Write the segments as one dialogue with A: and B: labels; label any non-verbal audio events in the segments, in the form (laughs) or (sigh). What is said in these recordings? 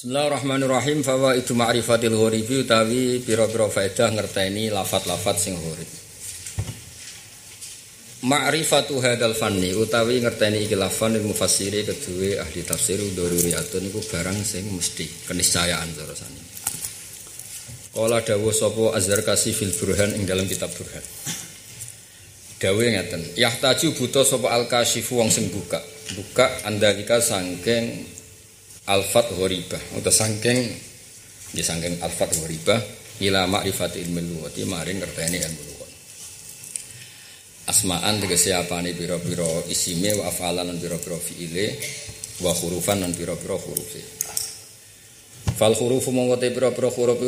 A: Bismillahirrahmanirrahim itu ma'rifatil ghoribi utawi pira-pira faedah ngerteni lafat-lafat sing ghorib. Ma'rifatu hadal fanni utawi ngerteni iki lafan ilmu mufassiri kedue ahli tafsir daruriyatun iku barang sing mesti keniscayaan terusane. Kala dawuh sapa Azhar fil Burhan ing dalam kitab Burhan. Dawuh ngeten, yahtaju buta sapa al-kashifu wong sing buka. Buka andalika sangking alfat ghoribah atau sangking di sangking alfat ghoribah ila ma'rifat ilmu luwati maring ngerteni ilmu luwat asma'an tegese apane pira-pira isime wa afalan lan pira-pira fiile wa hurufan lan pira-pira hurufe. Fal huruf mongko te pira-pira huruf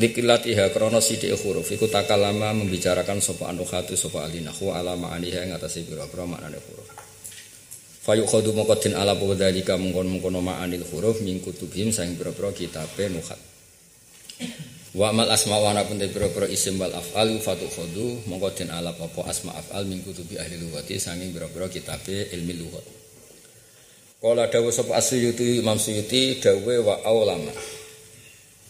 A: likilatiha krana sithik huruf. Iku takalama membicarakan sapa anuhatu sapa alinahu ala ma'aniha ing atase pira-pira maknane huruf Fayu khodu mongko den ala dalika mengkon-mengkono ma'anil huruf min kutubihim sang pira-pira kitabe nuhat. Wa amal asma wa ana pun pira-pira isim wal af'al fatu khodu mongko den ala apa asma af'al min kutubi ahli lughati sanging pira-pira kitabe ilmi lughat. Kala dawuh sapa Asyuyuti Imam Suyuti dawuh wa aulama.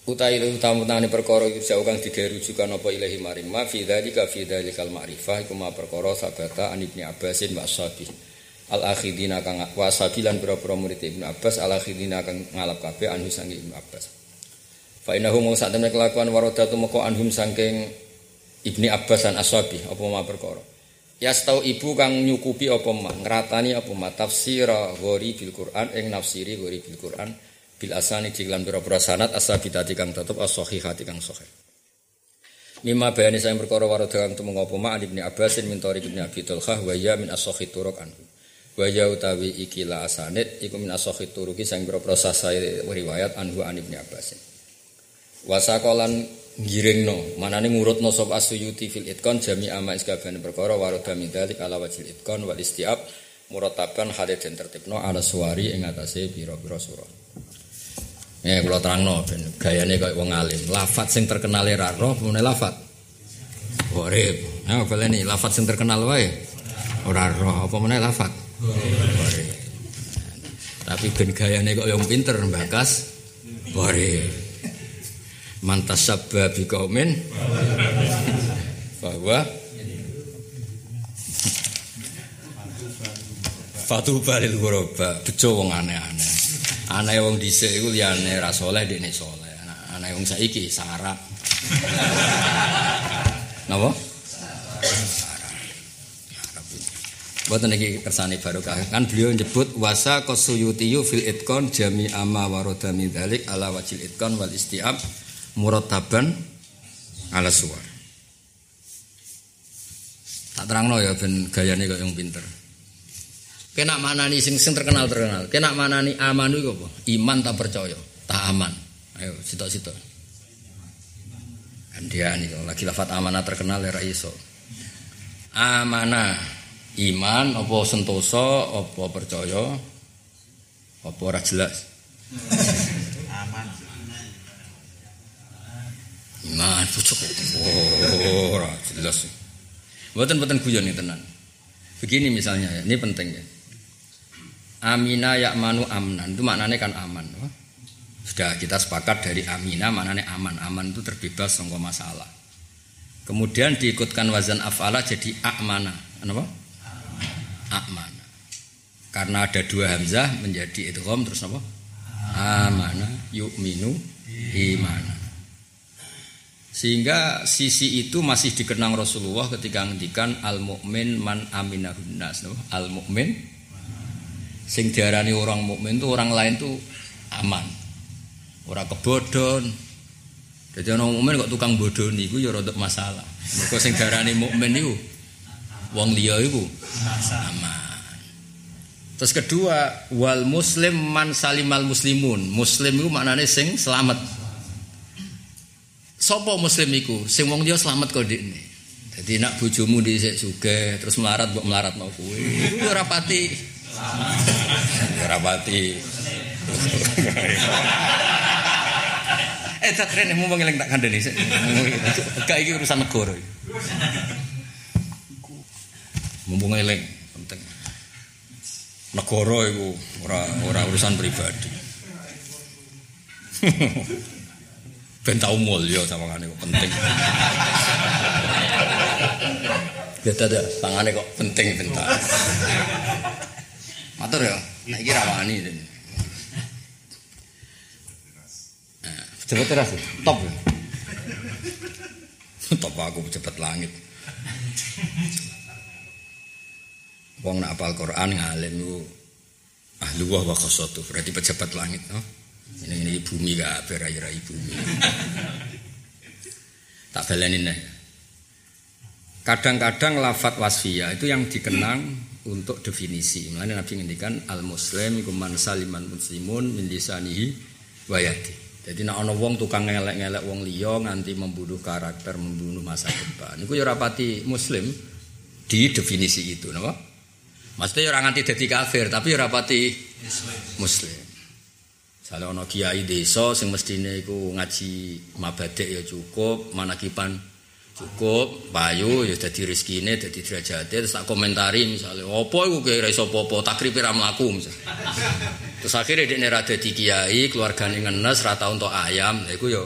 A: Utai utamane perkara iki jauh kang digawe apa ilahi maring ma fi dzalika fi dzalikal ma'rifah iku ma sabata an Abbasin wa Ashabi al akhidina kang wasabilan pira-pira murid Ibnu Abbas al akhidina kang ngalap kabeh anhu sangi Ibnu Abbas. Fa innahu mau sak temne kelakuan waradatu meko anhum saking Ibni Abbas dan Ashabi apa ma perkara? Ya tau ibu kang nyukupi apa ma ngratani apa ma tafsir ghori bil Quran ing nafsiri ghori bil Quran bil asani jiklan pira-pira sanad asabitati kang tetep as-sahihati kang sahih. Mima bayani saya perkara warada kang temu apa ma Ibni Abbasin min Tariq Ibni Abi Talhah wa ya min as-sahih turuk anhu wa ya utawi iki la asanid iku min asahih turuki sang pira sasai riwayat anhu an ibni abbas wasakolan giringno manane ngurutno sop asuyuti fil itkon jami ama iskabane perkara warada min dalik ala wajil itkon wal istiab murataban hadith den tertibno ala suwari ing atase pira-pira surah Ya kula terangno ben gayane koyo wong alim. Lafat sing terkenal ra roh mene lafat. Urip. Nah, baleni lafat sing terkenal wae. Ora roh apa meneh lafat. Tapi ben gayane kok yang pinter mbakas bore. Mantas bi kaumin bahwa Fatu balil ghuraba, bejo wong aneh-aneh. Aneh wong dhisik iku liyane ra saleh dene saleh. Aneh wong saiki sarap. Napa? Buatan lagi kersane barokah. Kan beliau nyebut wasa kosuyutiyu fil itkon jami ama waroda min dalik ala wajil itkon wal istiab murataban ala suwar. Tak terang no ya ben gayane kok yang pinter. Kena mana nih sing sing terkenal terkenal. Kena mana nih amanu itu apa? Iman tak percaya, tak aman. Ayo sitok sitok. Kan dia nih lagi lafat amanah terkenal ya iso. Amanah iman apa sentosa apa percaya apa ora jelas? Aman. Iman pucuk oh, ora jelas. Mboten mboten guyon tenan. Begini misalnya ya ini penting ya. Amina yakmanu amnan itu maknanya kan aman sudah kita sepakat dari amina maknanya aman. Aman itu terbebas sangka masalah. Kemudian diikutkan wazan afala jadi akmana kenapa amana. Karena ada dua hamzah menjadi idgham terus apa? Amana yu'minu imana. Sehingga sisi itu masih dikenang Rasulullah ketika ngendikan al mukmin man aminahun nas, al mukmin sing diarani orang mukmin itu orang lain tuh aman. Orang kebodon. Jadi orang mukmin kok tukang bodoh nih, gue ya rodok masalah. Mereka sing diarani mukmin itu wong liya iku aman. Terus kedua, wal muslim man salimal muslimun. Muslim iku maknane sing selamat. Sopo muslim iku? Sing wong liya selamat kok ndekne. Dadi nak bojomu dhisik sugih terus melarat mbok melarat mau kuwi. Iku ora pati. Ora pati. Eh tak keren mau ngeling tak kandani. Gak iki urusan negara. Mumpung eling penting negara itu ora ora urusan pribadi (laughs) ben tau mulya sawangane kok penting. Beda ada tangane kok penting bentar. Matur ya, nek iki rawani. Nah, cepet teras, top. Ya? top aku cepet langit. Wong nak apal Quran ngalim ku ahlu wa wa berarti pejabat langit no? Ini ini bumi gak berai-rai bumi. (laughs) tak balenin nih. Kadang-kadang lafat wasfiyah itu yang dikenang untuk definisi. Mulanya Nabi ngendikan al muslim iku man saliman muslimun min lisanihi. Jadi nak ana wong tukang ngelek-ngelek wong liya nganti membunuh karakter, membunuh masa depan. Iku ya rapati muslim di definisi itu, napa? Maksudnya orang nganti dadi kafir, tapi ya rapati muslim. Kalau ono kiai desa sing mestine iku ngaji mabadek ya cukup, manakipan cukup, payu ya dadi rezekine, dadi derajate terus tak komentari misalnya, opo iku kira iso apa-apa, takripe ra mlaku misalnya. Terus akhirnya dia ra dadi kiai, keluargane ngenes ra tau untuk ayam, lha iku ya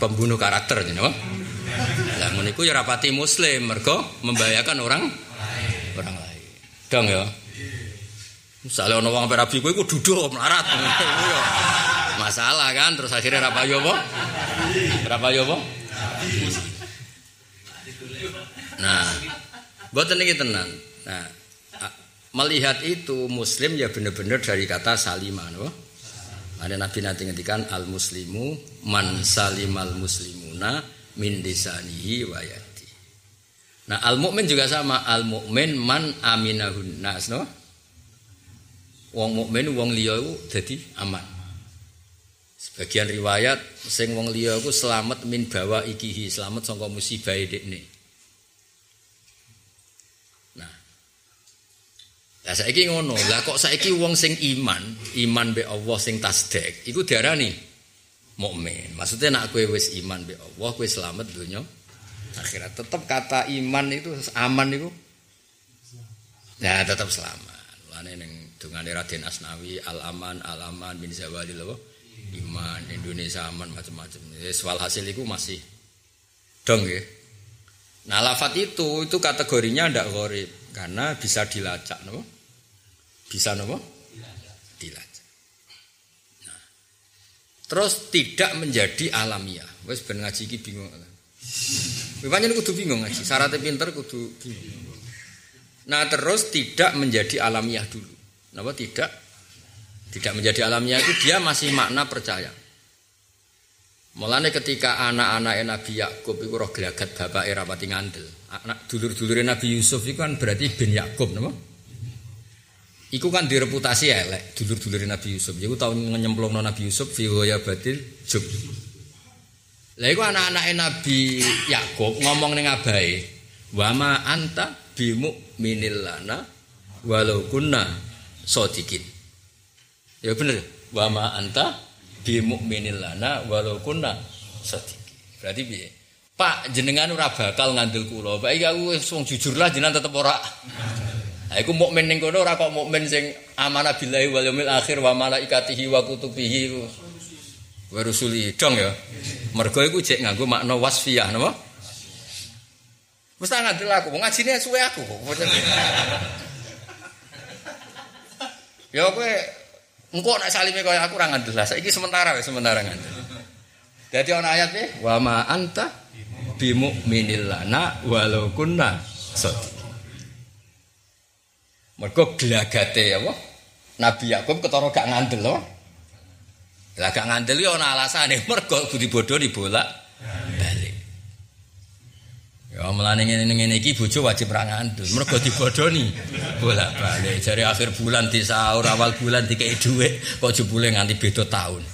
A: pembunuh karakter jenenge apa? Lah ngono iku ya rapati muslim, mergo membahayakan orang orang. Dong ya. Misalnya ono wong rabi kowe iku duduk melarat. (laughs) Masalah kan terus akhirnya ra payu apa? Ra payu apa? Nah, buatan ini tenang. Nah, melihat itu Muslim ya benar-benar dari kata salimah, no? Ada Nabi nanti ngendikan al muslimu man salimal muslimuna min disanihi wayati. Nah al mukmin juga sama al mukmin man aminahun nas, no? Wong mukmin wong liya iku dadi aman. Sebagian riwayat sing wong liya iku selamat min bawa ikihi, selamat saka musibah dekne. Nah. Lah saiki ngono, lah kok saiki wong sing iman, iman be Allah sing tasdek, iku diarani mukmin. Maksudnya nak kowe wis iman be Allah, kowe selamat dunya akhirat. Tetap kata iman itu aman itu. Ya tetap selamat. Lane ning Dungane Raden Asnawi Al Aman Al Aman bin Zawali loh Iman Indonesia aman macam-macam. Soal hasil itu masih dong ya. Nah lafat itu itu kategorinya ndak gorib karena bisa dilacak no? Bisa no? Dilacak. Nah, terus tidak menjadi alamiah. Wes ben ngaji iki bingung. Banyak kudu bingung ngaji. Syaratnya pinter kudu bingung. Nah terus tidak menjadi alamiah dulu. Kenapa tidak? Tidak menjadi alamnya itu dia masih makna percaya. Mulane ketika anak-anak Nabi Yakub itu roh gelagat bapak era pati ngandel. Anak dulur-dulur Nabi Yusuf itu kan berarti bin Yakub, nama? Iku kan direputasi elek dulur-dulur Nabi Yusuf. Iku tahun nyemplung Nabi Yusuf fi ya batil jub. Lah iku anak-anak Nabi Yakub ngomong ning abahe, "Wa ma anta bimu minillana walau kunna sodikin. Ya bener. Wa ma anta bi mu'minin lana walau kunna sodikin. Berarti piye? Pak jenengan ora bakal ngandel kula. Pak iki aku wong jujur lah jenengan tetep ora. Nah, iku mukmin ning kono ora kok mukmin sing amanah billahi wal akhir wa malaikatihi wa kutubihi wa rusuli dong ya. Mergo iku jek nganggo makna wasfiyah napa? Mesti ngandel aku, ngajine suwe aku kok. Ya kowe engko nek salime kaya aku ora ngandel. Saiki sementara wis sementara ngandel. Dadi ana ayat e wa ma anta bi mu'minil lana walau kunna sadiq. Mergo glagate apa? Nabi Yakub ketara gak ngandel loh. Lah gak ngandel ya ana alasane (laughs) mergo budi bodoh dibolak balik. Ya melane ngene-ngene iki bojo wajib ra ngandel. Mergo dibodoni bolak-balik. Jare akhir bulan di sahur, awal bulan dikei dhuwit, kok jebule nganti beda tahun. (laughs)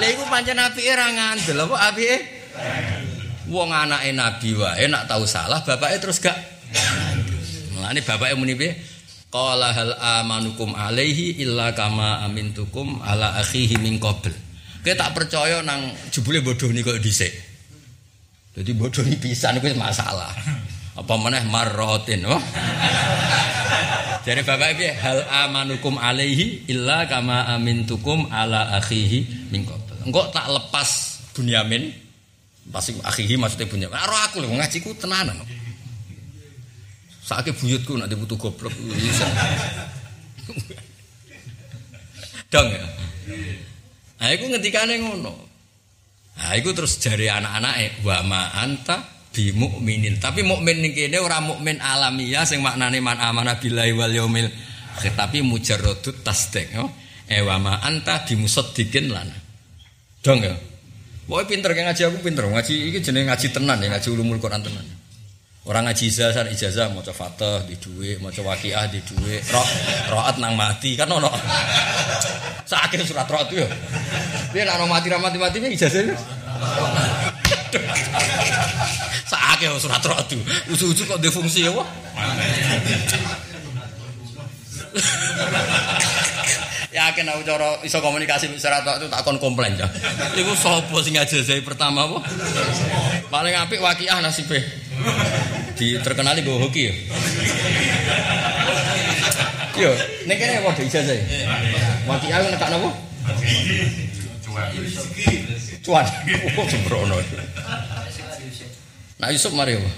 A: Lha iku pancen apike ra ngandel apa apike? Wong anake nabi wae nak tahu salah bapake terus gak Mulane bapake muni piye? Qala hal amanukum alaihi illa kama amintukum ala akhihi min qabl. Kowe tak percaya nang jebule bodoni kok dhisik. Jadi bodoh ini pisan itu masalah. Apa mana marrotin, oh? Dari bapak piye? Hal amanukum alaihi illa kama amintukum ala akhihi min qabl. Engko tak lepas Bunyamin. Pasti akhihi maksudnya Bunyamin. Aro aku lho ngajiku tenanan. Sakit buyutku nanti butuh goblok. (laughs) Dong ya. Nah, aku ngendikane ngono. Nah, terus jari anak-anak wa ma anta bi mukminin. Tapi mukmin ning kene ora mukmin alamiah sing maknane man amana billahi wal yaumil akhir, tapi mujarradut tasdik. Oh. Eh wa ma anta bi musaddiqin lana. Dong ya. Pokoke pinter ngaji aku pinter. Ngaji iki jenenge ngaji tenan ya, ngaji ulumul Quran tenan. Orang ngaji ijazah, ijazah mau coba fatah di duit, mau coba wakiah di duit, roh, rohat nang mati kan ono. Sakit surat roh itu ya. Dia nang mati mati mati ini ijazah. Sakit surat roh itu. Usu-usu kok defungsi ya wah. Yakin aku cara iso komunikasi secara tok itu tak kon komplain ya. Iku sapa sing pertama apa? Paling apik wakiah nasibe. Di terkenali gue hoki ya. Yo, kene apa ijazah ya? Wakiah nekak napa? Cuan. Oh, sembrono. Nah Yusuf mari apa?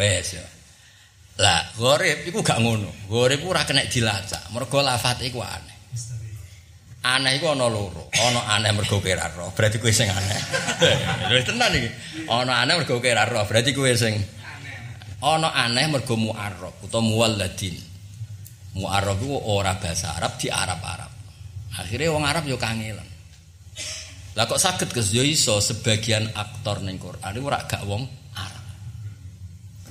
A: Wes ya. Lah, gorib iku gak ngono. Gorib ora kena dilacak. Mergo lafate iku aneh. Aneh iku ana loro. Ana aneh mergo kira roh, berarti kowe sing aneh. (laughs) Wis tenan iki. Ana aneh mergo kira roh, berarti kowe sing ana aneh mergo mu'arrab utawa muwalladin. Mu'arrab iku ora bahasa Arab di Arab-Arab. Akhirnya wong Arab yo kangelan. Lah kok saged Gus yo iso sebagian aktor ning Quran iku ora gak wong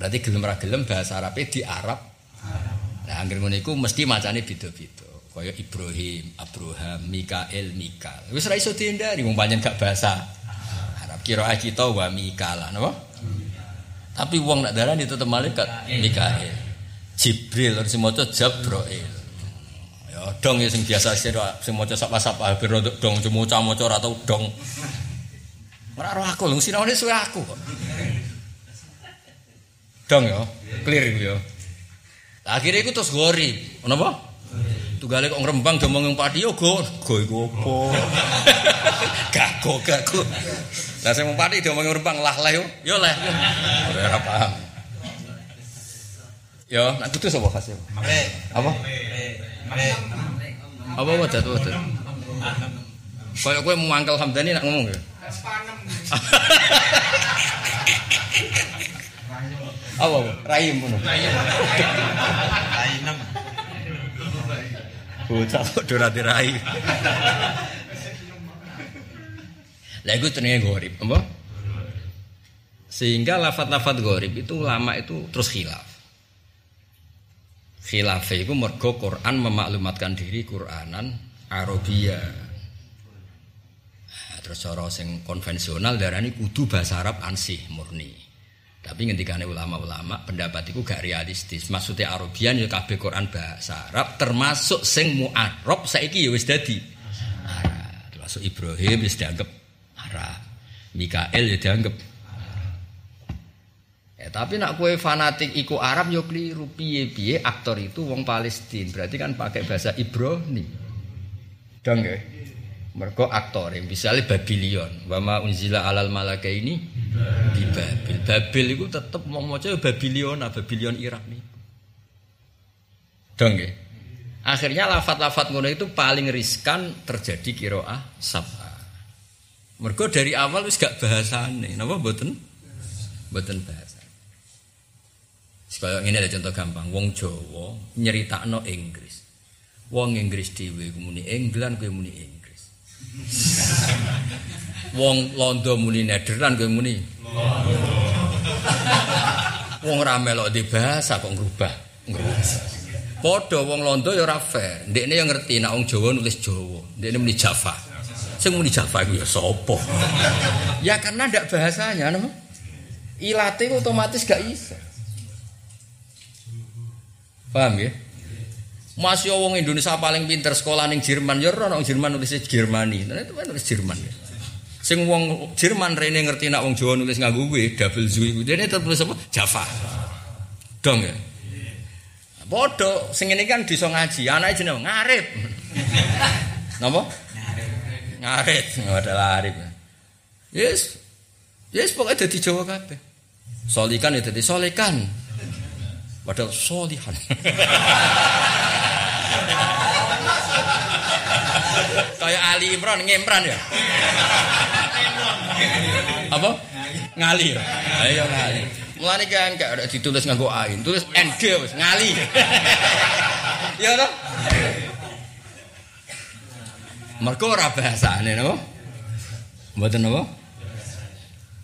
A: Berarti gelem ra gelem bahasa Arabe di Arab. Nah, anggere ngono iku mesti macane beda-beda. Kaya Ibrahim, Abraham, Mikael, Mikal. Wis ra iso dihindari wong pancen gak bahasa Arab. Kira kita wa Mikala, napa? Tapi wong nak darani tetep malaikat Mikael. Jibril harus maca Jabrail. Ya dong ya sing biasa sing maca sapa-sapa hampir dong cuma maca ora tau dong. Ora roh aku lho sinone suwe aku kok. Dong ya, clear ya. Akhirnya itu terus gori, kenapa? Tugale kok ngrembang domong yang padi yo go, go iku apa? (laughs) Gago gago. Lah sing padi domong ngrembang lah lah yo, yo lah. Ora paham. Yo, nak kudu sapa khas Apa? Apa wadah tuh wadah? Kayak kowe mau angkel Hamdani nak ngomong ya? Apa? Rahim ngono. Rahim. Rahim. Bocah kok ora dirai. Lah iku jenenge gharib, apa? Sehingga lafat-lafat gharib itu lama itu terus khilaf. Khilaf itu mergo Quran memaklumatkan diri Quranan Arabia. Nah, terus cara sing konvensional darani kudu bahasa Arab ansih murni. Tapi ngendikane ulama-ulama pendapat itu gak realistis. Maksudnya Arabian ya kabeh Quran bahasa Arab termasuk sing mu'arab saiki ya wis dadi Arab. Termasuk Ibrahim wis dianggap Arab. Mikael ya dianggap Ya, tapi nak kue fanatik iku Arab yo keliru piye-piye aktor itu wong Palestina. Berarti kan pakai bahasa Ibrani. Dong ya. Mergo aktor yang misalnya Babylon, wama unzila alal malaka ini di Babil. Babil itu tetap mau mau Babylon, Babylon Irak nih. Dong ya. Akhirnya lafat-lafat ngono itu paling riskan terjadi kiroah sabah. Mergo dari awal wis gak bahasane, napa mboten? Mboten bahasa. Sekaya ngene ada contoh gampang, wong Jawa nyeritakno Inggris. Wong Inggris dhewe muni England muni Inggris. Wong Londo muni Nederland kowe muni. Wong ora melok di bahasa kok ngrubah. Padha wong Londo ya ora fair. Ndekne ya ngerti nek wong Jawa nulis Jawa. Ndekne muni Java. Sing muni Java iku ya sapa? ya karena ndak bahasanya, no? Ilate otomatis gak iso. Paham ya? Masih wong Indonesia paling pinter sekolah ning Jerman ya ora nang Jerman nulis Jermani. Nah itu kan nulis Jerman. Ya. Sing wong Jerman rene ngerti nak wong Jawa nulis nganggo W, double Z iku. Dene terus apa? Java. Dong ya. Bodoh, sing ini kan bisa ngaji, anaknya jeneng ngarep. (laughs) Napa? Ngarep, adalah arif. Yes, yes pokoknya jadi Jawa kabeh. Solikan ya jadi solikan. Padahal solihan. (laughs) Kayak Ali Imran, ngimran ya. Apa? Ngali ya. Ayo ngali. Mulane kan gak ada ditulis nganggo ain, tulis NG wis ngali. Ya toh? Mergo ora bahasane napa? Mboten napa?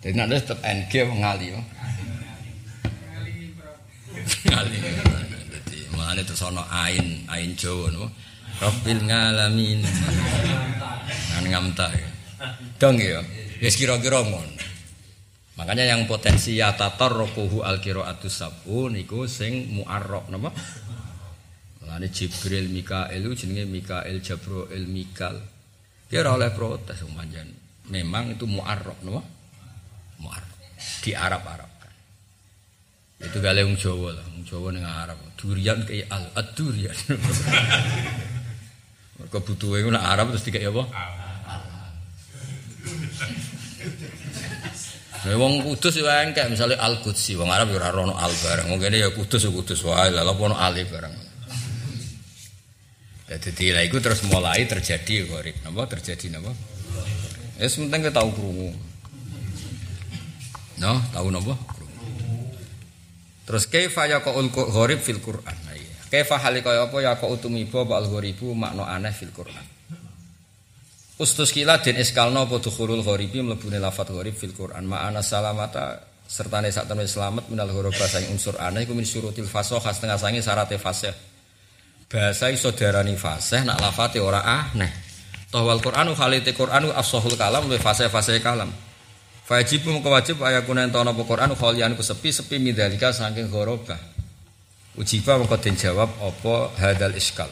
A: Jadi nek tetep NG ngali. Ngali. Mulane terus ana ain, ain Jawa napa? Rabbil ngalamin. Ngan ngamta. Dong ya. Wis kira-kira ngono. Makanya yang potensi ya tatar rokuhu al atus sabu niku sing muarrok napa? Mulane Jibril Mikael itu jenenge Mikael Jabroil Mikal. Dia ora oleh protes umanjan. Memang itu muarrok napa? Muarrok. Di Arab Arab kan. Itu gale wong Jawa lah, wong Jawa ning Arab. Durian kayak al ad-durian. (laughs) Mergo butuhe nek Arab terus dikai apa? Nah, wong kudus yo engke misale Al Qudsi, wong Arab yo ora ono al bareng. Wong kene ya kudus yo kudus wae, lha apa ono ali bareng. Jadi lah itu terus mulai terjadi gorib, napa terjadi napa? Ya sementing kita tahu krungu. No, tahu napa? Terus kaifa yaqul gharib fil Qur'an. Nah, iya. Kaifa hale kaya apa ya kok utumiba ba'al gharibu makna aneh fil Qur'an. Ustus kila den iskalno apa dukhurul gharibi mlebune lafat gharib fil Quran ma'ana salamata sertane sak temene selamat minal ghoroba sang unsur aneh iku min syurutil fasah setengah sange syarat fasih. Bahasa iso diarani fasih nak lafate ora aneh. Toh wal Qur'anu khalite Qur'anu afsahul kalam wa fasih-fasih kalam. Wajib mung wajib ayakuna entono apa Qur'anu khalian ku sepi-sepi midalika saking ghoroba. Ujiba mengko den jawab apa hadal iskal.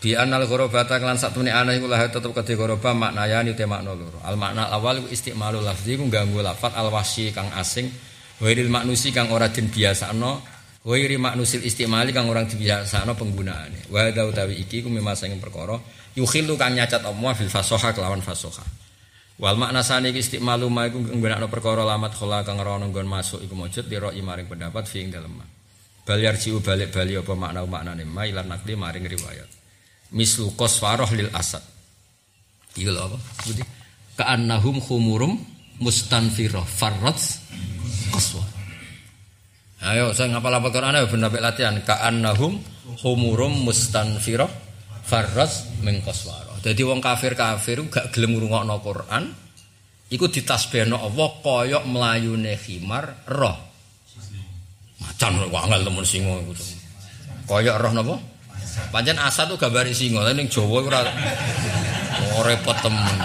A: Bi anal ghorobata kelan sak temene ana iku lah tetep kedhe ghoroba maknayani te makna. Al makna awal iku istimalul lafzi iku ganggu lafat al wasi kang asing wairil maknusi kang ora den biasano wairi maknusil istimali kang orang dibiasano penggunaane. Wa utawi iki ku memang sing perkara kang nyacat omwa fil fasoha kelawan fasoha. Wal makna sane iki istimalu ma iku nggunakno perkara lamat khola kang ora nggon masuk iku mujud liro maring pendapat fi ing dalem. Bal yarjiu balik-bali apa makna maknane ma ilan nakli maring riwayat. Mislu kosfaroh lil asad. Iya lho apa? Budi? Ka'annahum khumurum mustanfiroh farrots koswa ayo saya ngapal apa Quran ya benar latihan. Ka'annahum khumurum mustanfiroh farrots mengkoswaroh jadi wong kafir kafir gak gelem ngrungokno Quran iku ditasbihno Allah koyok melayune khimar roh macan wangel temen singo koyok roh napa Pancen asa tuh gambari singa, tapi ning Jawa ora oh, repot temen.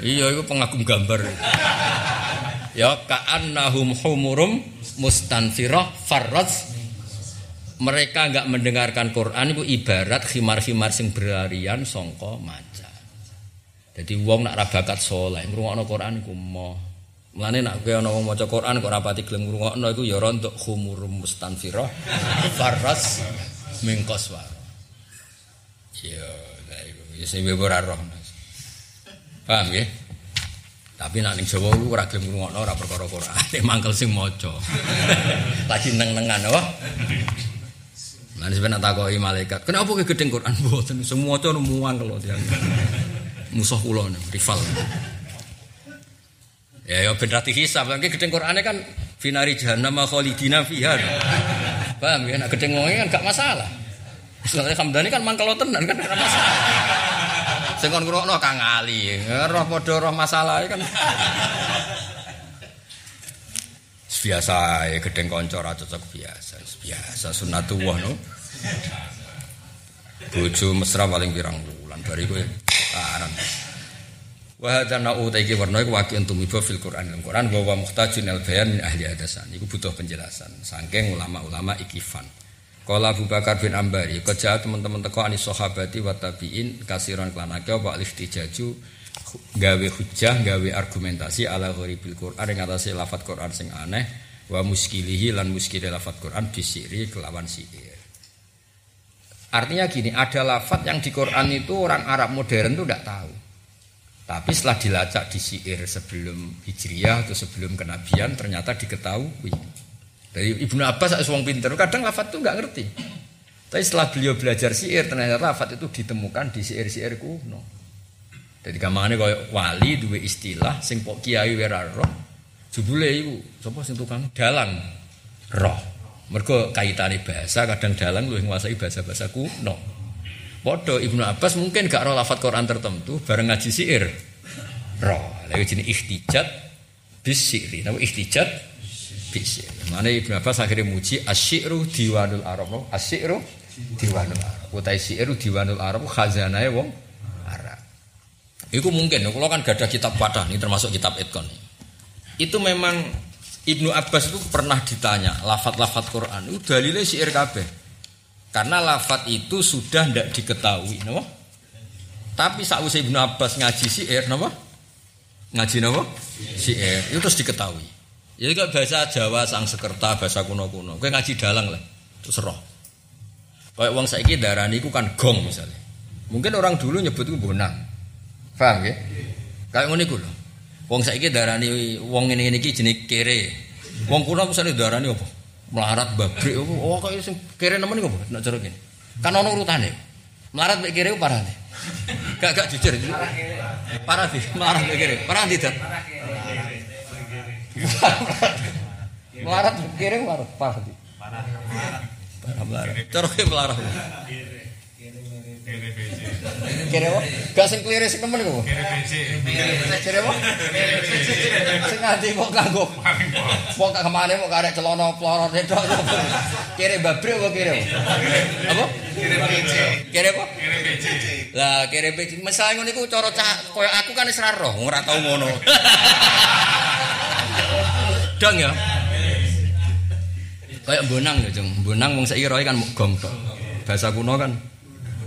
A: Iya, itu pengagum gambar. Ya ka'annahum humurum mustanfirah farraj mereka enggak mendengarkan Quran itu ibarat khimar-khimar sing berlarian songko maca. Jadi wong nak rabakat soleh, ngrungokno Quran iku mau Mulane nak ana wong maca Quran kok rapati gelem ngrungokno iku ya rontok khumurum mustanfirah farras mingkos wa. Ya, lha iku ya sing ora roh. Paham ya? Tapi nak ning Jawa ku ora gelem ngrungokno ora perkara Quran, mangkel sing maca. (laughs) Lagi neng-nengan apa? Nah, sebenarnya takoki malaikat, kenapa ke gedeng Quran (laughs) mboten semua maca muang kalau dia. Musuh kula rival. Ya ya ben rati hisab, lagi gedeng Qur'ane kan finari jahannam khalidina fiha. Paham ya nek gedeng wong kan gak masalah. Soalnya Hamdani kan mangkel tenan kan ora masalah. Sing kon Kang Ali, roh padha roh masalah kan. Biasa ya gedeng kanca ora cocok biasa biasa sunatullah no bojo mesra paling pirang bulan bariku karan Wa hadza na'u ta iki warna iku wakil tumiba fil Qur'an. Al Qur'an wa muhtajun al bayan min ahli hadasan. Iku butuh penjelasan saking ulama-ulama ikifan. Kala Abu Bakar bin Ambari, kerja teman-teman teko anis sahabati wa tabi'in kasiron klanake apa istijaju gawe hujah, gawe argumentasi ala ghoribil Quran yang atasnya lafat Quran sing aneh wa muskilihi lan muskili lafat Quran bisiri kelawan sihir. Artinya gini, ada lafat yang di Quran itu orang Arab modern itu tidak tahu. Tapi setelah dilacak di sihir sebelum Hijriyah atau sebelum kenabian ternyata diketahui. Dari Ibnu Abbas wong pinter, kadang lafat itu nggak ngerti. Tapi setelah beliau belajar syair, ternyata lafat itu ditemukan di syair-syair kuno. Jadi kamane kaya wali dua istilah sing kiai ora roh. Jebule iku sapa sing tukang dalang roh. Mergo kaitane bahasa kadang dalang luwih nguasai bahasa-bahasa kuno. Padha Ibnu Abbas mungkin gak roh lafat Quran tertentu bareng ngaji syair. Roh. Lha jenenge ikhtijat bis syairi. Napa ikhtijat bisir. Mana Ibnu Abbas akhirnya muji asyiru diwanul Arab. Asyiru diwanul Arab. Utai syiru diwanul Arab khazanah wong. Itu mungkin. Kalau kan gak ada kitab padah ini termasuk kitab Etkon. Itu memang Ibnu Abbas itu pernah ditanya lafat-lafat Quran itu dalilnya syair kabeh. Karena lafat itu sudah tidak diketahui, no? Tapi saat Ibnu Abbas ngaji syair, no? Ngaji no? Syair itu terus diketahui. Ya kok bahasa Jawa sang sekerta bahasa kuno-kuno. Kowe ngaji dalang lah. Terus roh. Kayak wong saiki darani iku kan gong misalnya. Mungkin orang dulu nyebut itu bonang. Paham ya? Kayak ngono iku lho. Wong saiki darani wong ngene iki jenenge kere. Wong kuno misalnya darani apa? Melarat babrik apa? Oh kok sing kere nemen iku? Nek cara kene. Kan ono urutane. Melarat mek kere parah nih. Gak gak jujur. Parah sih, melarat mek kere. Parah tidak. Melarat kirim melarat parah di. Parah. Cara ke melarat. Kira apa? Gak sing klire sing temen kok. Kira apa? Sing nganti kok kanggo. Wong kak kemane mau karek celana plorot itu. Kira babre apa kira? Apa? Kira BC. Kira apa? Kira BC. Lah kira BC. Misale ngono iku cara koyo aku kan wis ra roh, ora tau ngono. Dong ya. Kayak bonang ya, Jeng. Bonang wong saiki roe kan tok. Bahasa kuno kan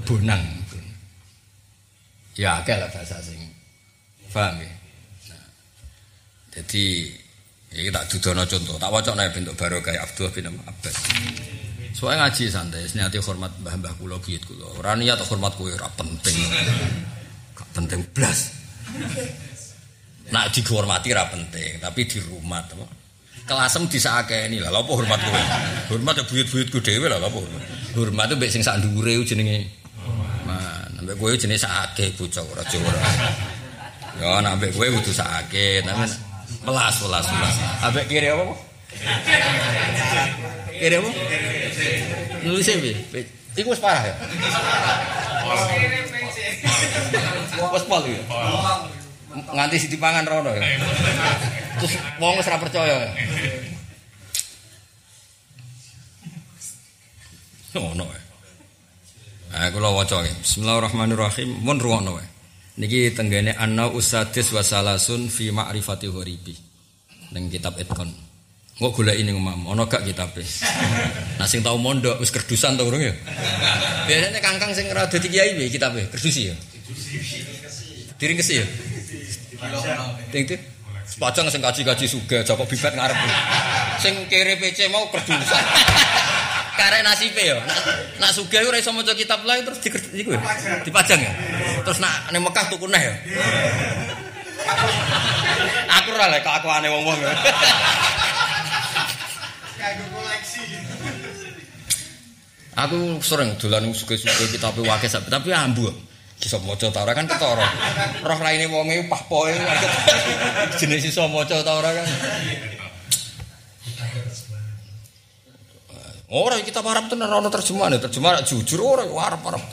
A: bonang. Ya akeh lah bahasa sing. Paham ya? Nah. Jadi iki tak dudono contoh, tak wacok nek bentuk kayak Abdullah bin Abbas. Soalnya ngaji santai, niati hormat mbah-mbah kula buyut kula. Ora niat hormat kowe ora penting. Gak penting blas. Nak dihormati ra penting, tapi di rumah teman. kelasem disakeni lah apa hormat kowe hormat ya buyut-buyutku dhewe lah lha apa hormat itu mbek sing sak man mbek kowe jenenge sakake bocah ora Jawa ya nek mbek kowe kudu sakake tapi melas melas melas ambek kiri apa kiri apa nulis piye iku wis parah ya Wes pol ya. nganti sing dipangan rono ya. Terus wong wis ora percaya ya. Ono ya. Nah, kula waca Bismillahirrahmanirrahim. Mun ruwono wae. Niki tenggene anna usadis wasalasun fi ma'rifati ghoribi. Ning kitab Etkon. Kok golek ini ngomong, ono gak kitabe. (laughs) Nah sing tau mondok wis kerdusan to urung ya. Biasanya kangkang sing ora dadi kiai piye kitabe? Kerdusi ya. Diringkesi ya. Ting ting. Sepajang sing kaji-kaji suga, Joko Bibet ngarep. Sing kere PC mau kerdusan. (laughs) Karek nasibe ya. Nak, nak suga ora iso maca kitab lain terus di iku ya. Dipajang ya. Terus nak ning Mekah tuku neh ya. Aku ora lek kelakuane wong-wong. Kanggo koleksi. Aku sering dolan suge-suge kitab wakil tapi ambu. Iso maca ta ora kan ketara. Roh raine wonge pah poe. (laughs) Jenis iso maca ta ora kan. Ora kita Arab tenan ana terjemahan, terjemahan jujur ora arep-arep.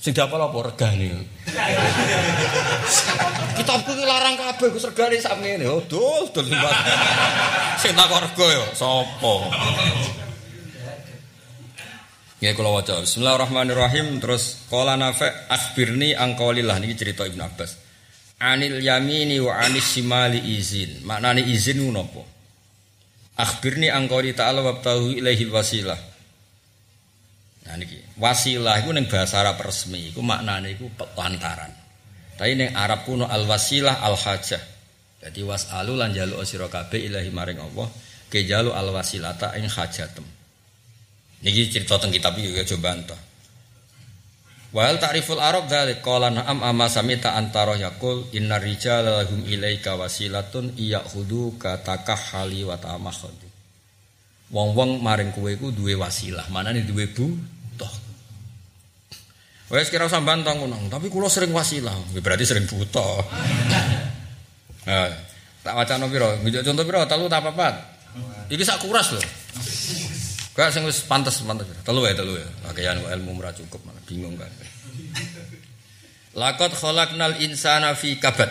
A: Sing dapal apa regane. Kitabku ki larang kabeh Gus regane sak ngene. Oh, dul dul Sing tak rego ya sapa? Ya kula waca. Bismillahirrahmanirrahim. Terus qala Nafi' akhbirni an qaulillah niki cerita Ibnu Abbas. Anil yamini wa anis shimali izin. Maknane izin ku? Akhbirni an qauli ta'ala wa tahu ilaihi wasilah. Nah niki, wasilah iku ning bahasa Arab resmi iku maknane iku lantaran. Tapi ning Arab kuno al wasilah al hajah. Jadi wasalu lan jalu sira kabeh ilahi maring Allah, ke jalu al wasilata ing hajatem. Niki cerita teng kitab iki coba entah. Wal ta'riful Arab dzalik qala na'am amma samita antara yaqul innar rijala lahum ilaika wasilatun iyakhudhu katakahhali wa tamakhud. Wong-wong maring kowe iku duwe wasilah, manane duwe butuh. Wes kira usah bantang ngono, tapi kula sering wasilah, berarti sering butuh. (laughs) Nah, tak wacana piro? Contoh piro? Telu tak papat. Iki sak kuras lho. Kayak sing wis pantes pantes. Telu ya telu ya. Pakaian ilmu ora cukup malah bingung kan. (laughs) Lakot khalaqnal insana fi kabad.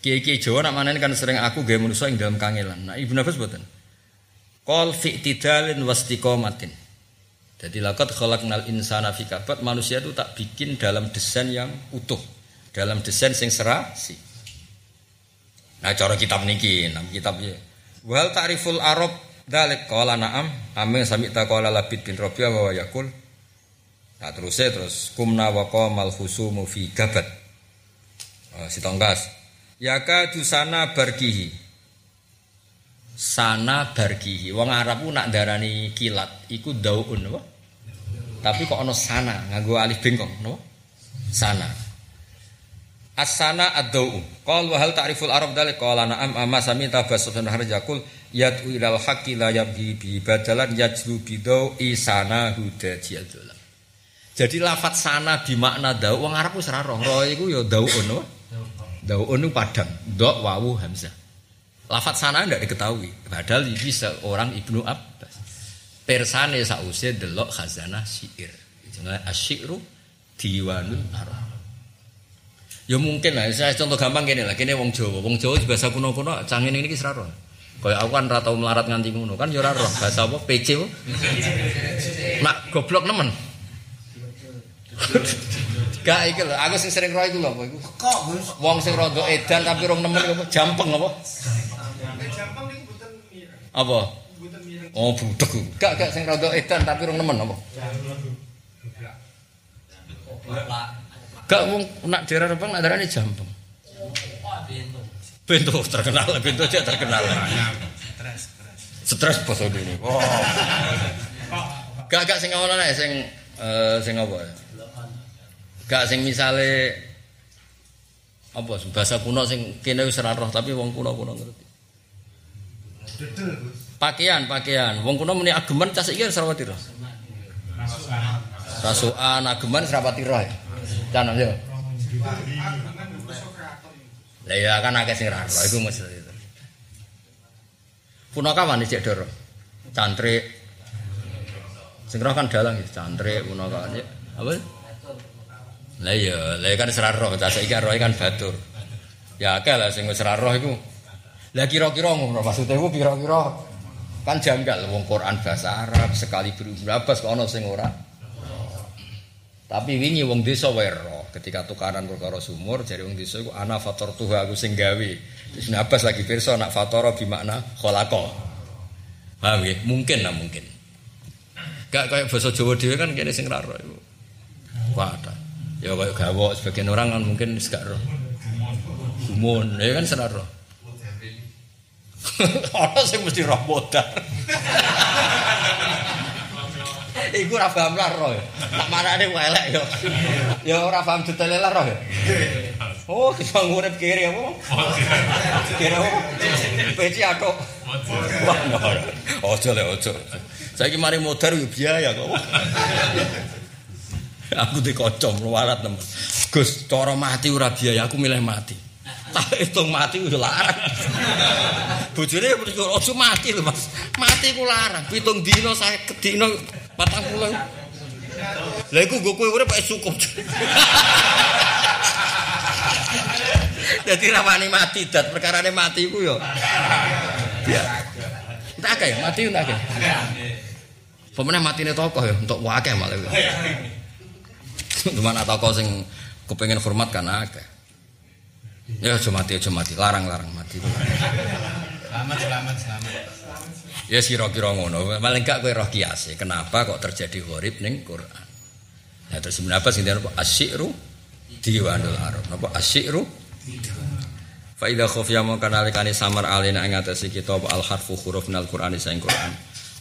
A: Kiai-kiai Jawa nak manen kan sering aku gawe manusa ing dalam kangelan. Nah, Ibnu Abbas mboten. Qol fi tidalin wastiqomatin. Jadi lakot khalaqnal insana fi kabad, manusia itu tak bikin dalam desain yang utuh, dalam desain sing serasi. Nah, cara kitab niki, nam kitab ya. Wal ta'riful Arab Dalik kala na'am amin sami taqala Labid bin Rabi'ah wa yakul. Nah terusnya terus kumna wa qamal husumu fi gabat. Oh, si tonggas. Yaka dusana barkihi. Sana barkihi. Wong Arab nak darani kilat iku daun apa? Tapi kok ono sana nganggo alif bengkong no? Sana. Asana ad-dau. Qal wa hal ta'riful Arab dalik qala na'am amma sami tabas bin harjakul yad'u ilal haqqi la yabhi bi badalan yajlu bidau isana huda jiyadullah. Jadi lafat sana di makna dau wong Arab wis ora roh. Roh iku ya daun apa? Daun itu padang, dok wawu hamzah. Lafat sana tidak diketahui. Padahal ini seorang Ibnu Abbas. Persane sause delok khazanah syair. Jenenge asyiru diwanul Arab. Ya mungkin lah, saya contoh gampang gini lah, kini wong Jawa, wong Jawa bahasa kuno-kuno, cangin ini kisah roh. Kayak aku kan ratau melarat nganti ngono kan yo roh, bahasa apa? PC apa? Nak goblok nemen. Gak iki lho, aku sing sering roh iku lho apa iku? Kok? Wong sing rada edan tapi rong nemen apa? Jampeng apa? Jampeng niku mboten Apa? Oh, budek. Gak gak sing rada edan tapi rong nemen apa? Gak wong nak daerah Rembang nak darane jampeng. Bento terkenal, bento aja terkenal. Stres, stres. Stres bos ini. Wow. Gak gak sing ngono nek sing eh sing apa? Gak sing misale apa bahasa kuno sing kene wis ora roh tapi wong kuno-kuno ngerti. Pakaian, pakaian. Wong kuno muni ageman cah iki serawati roh. Rasukan ageman serawati roh. Kan ya. Lah ya kan akeh sing ra iku mesti. Punaka wani cek doro. Cantrik. Sing kan dalang gitu, cantrik punaka ya. Apa? Lah iya, lah kan serar roh, cah saiki roh kan batur. Ya akeh lah sing wis roh iku. Lah kira-kira ngono maksudnya iku kira-kira kan janggal wong Quran bahasa Arab sekali berubah kok ana sing ora. Tapi wingi wong desa wae ketika tukaran perkara sumur jadi wong desa iku ana fator tuha aku sing gawe. Terus Abbas lagi pirsa nak fatara bi makna khalaqa. Paham ya? Mungkin lah mungkin. Gak kayak bahasa Jawa dhewe kan kene sing ra roh iku. Wadah. Ya kayak gawok sebagian orang kan mungkin gak roh. Gumun, ya kan senar roh. Orang sing mesti roh modar. (laughs) Iku ora paham lah roh. Tak marane elek yo. Ya ora paham detail lah roh. Oh, kita ngurip kiri apa? Kiri apa? Peci atok. Ojo le ojo. Saiki mari modar yo biaya kok. Aku dikocom luarat temen. Gus, cara mati ora biaya, aku milih mati. Tak hitung mati udah larang. Bojone mriko aja mati lho, Mas. Mati ku larang. Pitung dino saya kedino 40. Lah iku nggo kowe urip cukup. (laughs) Dadi rawani mati dat perkarane mati iku yo. Ya. Entak akeh mati entak akeh. Pemenang matine tokoh ya untuk wakeh malah. Gimana tokoh sing kepengen hormat kan akeh. Ya aja mati aja mati, larang-larang mati.
B: Selamat, selamat, selamat.
A: Ya kira-kira ngono. Paling gak kowe roh kiase. Kenapa kok terjadi gharib ning Quran? Nah terus menapa sing apa asyru diwanul arab. Napa asyru? Fa idza khafiya mongko samar alina ing atase kita al harfu huruf nal Qur'an sing Quran.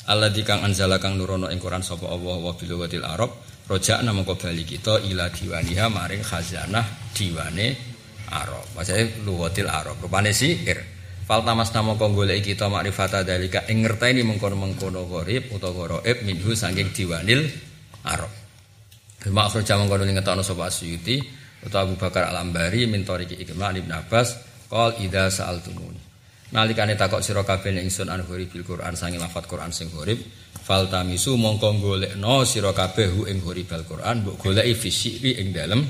A: Allah kang anzala kang nurono ing Quran sapa Allah wa bil arab rojak mongko bali kita ila diwaniha maring khazanah diwane arab. Maksudnya luwatil arab. Rupane sihir. Fal tamas namo kong golek kita makrifata dalika ing ngerteni mengkono-mengkono gharib utawa ghaib minhu saking diwanil Arab. Bima akhir jaman kono ning ngetokno sapa Asyuti utawa Abu Bakar Al-Ambari min tariki Ikrimah Ibnu Abbas qol idza sa'altumuni. Nalikane takok sira kabeh ingsun an bil Quran sange lafat Quran sing gharib fal tamisu mongko golekno sira kabeh hu ing ghoribal Quran mbok goleki fisiki ing dalem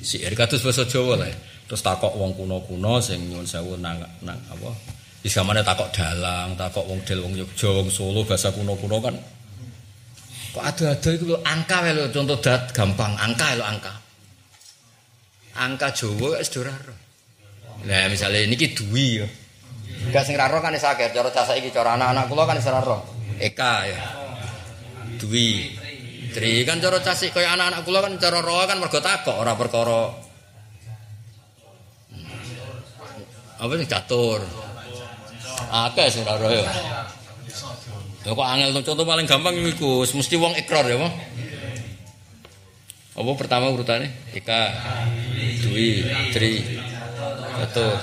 A: sihir kados basa Jawa lah. Terus takok wong kuno-kuno sing nyuwun sewu nang nang apa? Di zamane takok dalang, takok wong del wong Yogya, wong Solo bahasa kuno-kuno kan. Kok ada-ada itu angka lho contoh dat gampang angka lho angka. Angka Jawa wis ora Nah, misalnya niki duwi ya. Enggak sing raro kan sakit, cara jasa iki cara anak-anak kula kan raro. Eka ya. Dwi. Tri kan cara casik kaya anak-anak kula kan cara roh kan mergo takok ora perkara apa sih catur akeh sing ora ya Ya kok angel contoh paling gampang iku mesti wong ikrar ya, Pak. Apa pertama urutannya? Ika, Dwi, Tri, Catur.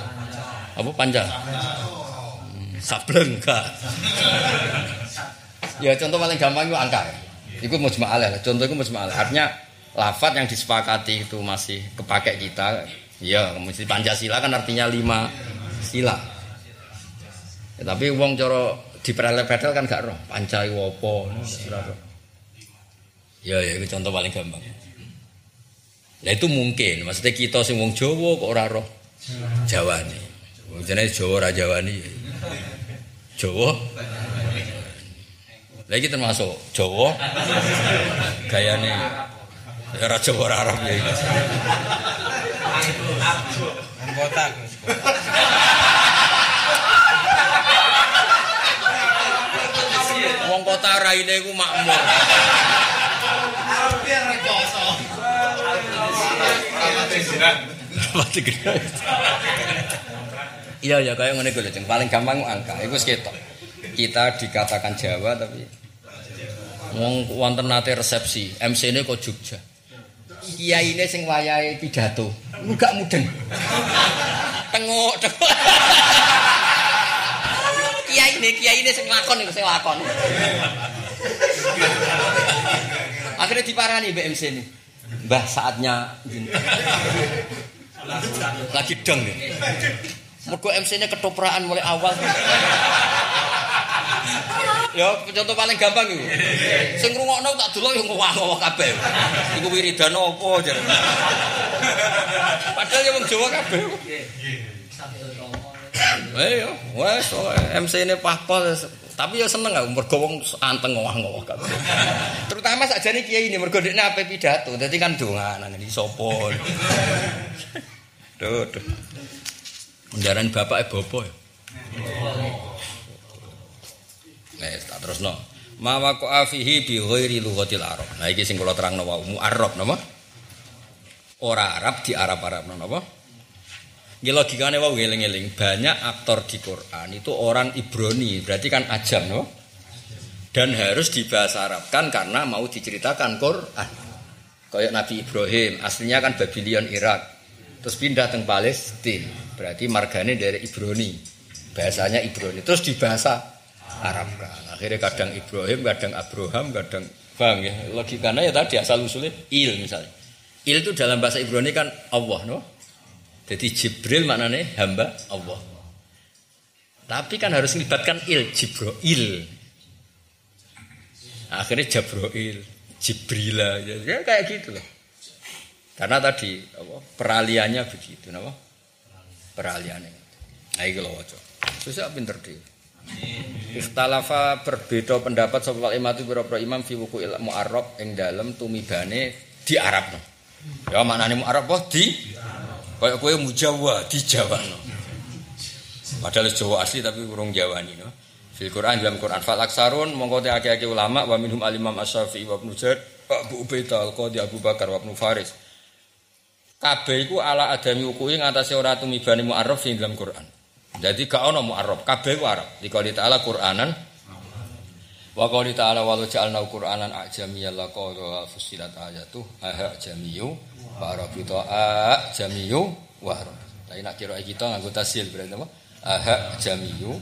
A: Apa panjang? Hmm, sableng kak. ya contoh paling gampang itu angka. Itu mujma ya. Contoh itu mujma Artinya lafat yang disepakati itu masih kepakai kita Ya, mesti Pancasila kan artinya lima sila. Ya, tapi wong cara diperele-pedel kan gak roh. Pancai wopo. Ya, ya itu contoh paling gampang. Nah itu mungkin, maksudnya kita sing wong Jawa kok ora roh Jawa nih. Jenenge Jawa ora Jawa nih. Jawa. Lagi termasuk Jawa. Gayane ora Jawa ora Arab ya.
B: Anggota
A: Wong kota raine iku makmur. Iya ya kayak ngene kuwi paling gampang angka. Iku ketok. Kita dikatakan Jawa tapi wong wonten nate resepsi, MC-ne kok Jogja. Kiai ini sing wayahe pidato. Gak mudeng. Tengok kiai ini kiai ini sing lakon itu sing lakon. Akhirnya diparani BMC ini. Mbah saatnya lagi dong nih Mergo MC-nya ketopraan mulai awal. Ya contoh paling gampang iku. Sing ngrungokno tak delok yo ngowah-ngowah kabeh. Iku wiridan apa jar. Padahal yo wong Jawa kabeh. Eh yo, wes MC ini pahpol tapi ya seneng aku mergo wong anteng ngowah-ngowah kabeh. Terutama sakjane kiai ini mergo dekne ape pidato, dadi kan donganan iki sapa. Duh. Kendaraan bapak e bopo ya. Eh, tak terus no. Mawa ko afihi bi ghairi lughatil Arab. Nah iki sing kula terangno wae Arab napa? Ora Arab di Arab-Arab napa? Nggih logikane wae eling-eling. Banyak aktor di Quran itu orang Ibrani, berarti kan ajam no? Dan harus dibahasa Arabkan karena mau diceritakan Quran. Kayak Nabi Ibrahim, aslinya kan Babylon Irak. Terus pindah ke Palestina. Berarti margane dari Ibrani. Bahasanya Ibrani. Terus dibahasa Arab kan. Akhirnya kadang Ibrahim, kadang Abraham, kadang bang ya. Logikanya ya tadi asal usulnya il misalnya. Il itu dalam bahasa Ibrani kan Allah, no? Jadi Jibril maknanya hamba Allah. Tapi kan harus melibatkan il, Jibril. Akhirnya Jabroil, Jibrila, ya, ya kayak gitu loh. Karena tadi apa, peraliannya begitu, apa? Peraliannya. Nah, itu loh, Susah pinter dia. Ikhtalafa berbeda pendapat sapa imam itu pira imam fi wuku ilmu Arab ing dalem tumibane di Arab. Ya maknane mu Arab di kaya kowe mujawa di Jawa. Padahal Jawa asli tapi urung Jawa no. Fil Quran dalam Quran fal aksarun mongko te akeh-akeh ulama wa minhum al-Imam Asy-Syafi'i wa Ibnu Jarir Abu Ubaidah Al-Qadi Abu Bakar wa Ibnu Faris. Kabeh iku ala adami ukui ngatasé ora tumibane dalam Quran. Jadi gak ono mu'arraf, kabeh ku Arab. Dikali ta'ala Quranan Wa qali ta'ala wa ja'alna Qur'anan ajamiyyan laqad fussilat ayatu aha jamiyu wa arabita ajamiyu wa arab. Tapi nak kira kita nganggo tasil berarti apa? Aha jamiyu.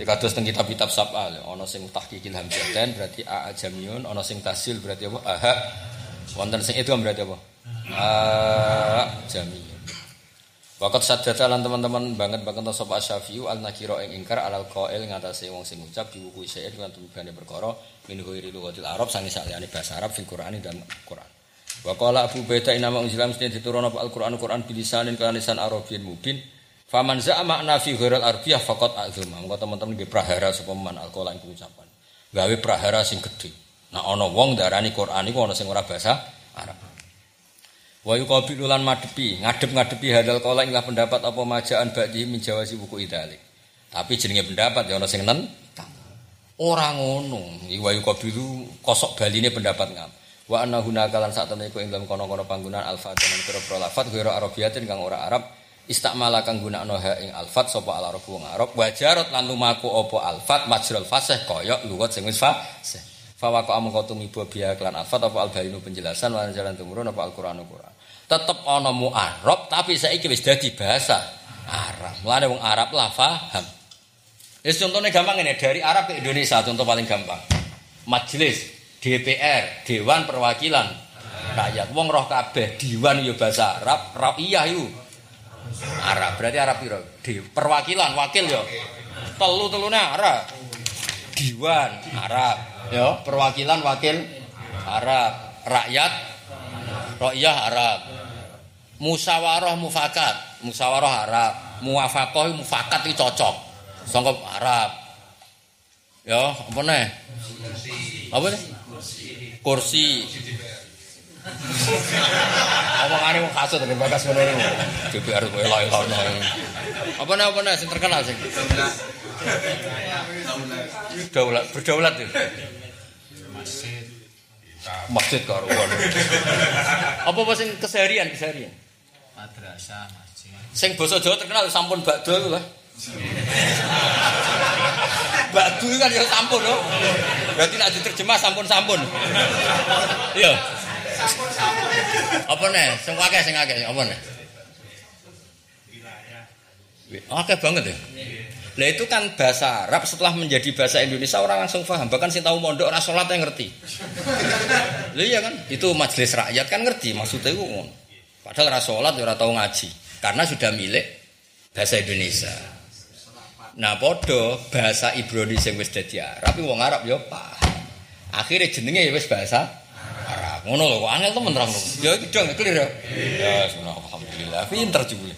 A: Iki kados teng kitab-kitab sab'a ana sing tahqiqil hamzatan berarti a jamiyun, ana sing tasil berarti apa? Aha. Wonten sing itu berarti apa? A jamiyu. Wakat sadata lan teman-teman banget banget sapa Syafi'u al nakira ing ingkar alal qail ngatasé wong sing ngucap di wuku syait lan tumibane perkara min ghairi lughatil Arab sangi saliyane bahasa Arab fil Qur'ani dan Qur'an. Wa qala Abu Baida inama unzila mesti diturunna Al-Qur'an Qur'an bilisanin kan lisan Arabiyyin mubin. Faman za'a makna fi ghairil arabiyah faqat azuma. Monggo teman-teman nggih prahara sapa man al-qalan ucapan. Gawe prahara sing gedhe. Nah ana wong darani Qur'an iku ana sing ora bahasa Arab. Wa yuqabilu lan madepi, ngadep-ngadepi hadal kala inglah pendapat apa majaan ba'di min jawasi buku idalik. Tapi jenenge pendapat ya ana sing nentang. Ora ngono. Wa yuqabilu kosok baline pendapat ngam. Wa anna hunaka lan sak ing dalam kono-kono panggunaan alfat lan pira-pira lafat ghairu arabiyatin kang ora arab istakmala kang gunakno ha ing alfat sapa al arab wong arab wajarot lan lumaku apa alfat majrul fasih kaya lugat sing wis fasih. Fawaqa'a amangka tumiba biya kelan alfat apa al penjelasan lan jalan tumurun apa al-Qur'an Qur'an tetep ana mu'arab tapi saiki wis dadi bahasa Arab. Mulane wong Arab lah paham. Wis contohnya gampang ini dari Arab ke Indonesia contoh paling gampang. Majelis DPR, Dewan Perwakilan Rakyat. Wong roh kabeh Dewan yo bahasa Arab, Rakyat yo Arab. Berarti Arab piro? Di perwakilan, wakil yo. Telu-telune Arab. Dewan Arab, yo perwakilan wakil Arab, rakyat Ro'iyah Arab. Musawarah mufakat, musawarah Arab. Muwafaqah mufakat itu cocok. Sangka Arab. Ya, apa nih? Apa nih? Kursi. Omongane wong kasut dengan bagas ngene iki. DPR kowe elo-elono. Apa nih apa nih sing terkenal sing? Daulat, berdaulat itu.
B: Masjid.
A: Karuan. Apa apa sing keseharian keseharian?
B: Madrasah, masjid.
A: Sing basa Jawa terkenal sampun bakdo iku lah. Bakdo kan ya sampun loh. Berarti nek diterjemah sampun-sampun. Iya. Apa nih? Sing akeh sing akeh apa nih? Oke banget ya. Lah itu kan bahasa Arab setelah menjadi bahasa Indonesia orang langsung paham. Bahkan sing tahu mondok ora salat yang ngerti. (laughs) Lah iya kan? Itu majelis rakyat kan ngerti maksudnya itu. Padahal ora salat ora tahu ngaji karena sudah milik bahasa Indonesia. Nah, podo bahasa Ibrani sing wis dadi Arab wong Arab ya paham. Akhirnya jenenge ya wis bahasa Arab. Ngono lho, kok angel temen terang. Ya iki dong clear ya. Ya, alhamdulillah. Pinter jebule.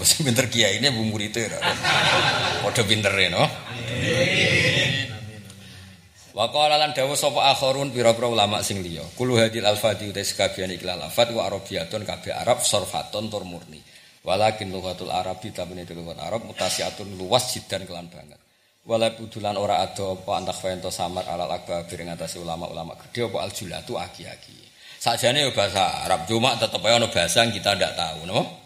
A: Wis pinter kiai ini bu muridé ra. Padha pintere no. Wa qala lan dawuh sapa pira-pira ulama sing liya. Kulu hadil alfati uta sekabian iki lafat wa arabiyatun kabeh Arab sorfatun tur murni. Walakin lughatul arabi tabene lughat Arab mutasiatun luas jidan kelan banget. Wala budulan ora ada apa antak fento samar alal akbar ing atase ulama-ulama gede apa aljulatu aki-aki. Sakjane ya bahasa Arab cuma tetep ae ana bahasa yang kita ndak tahu, no?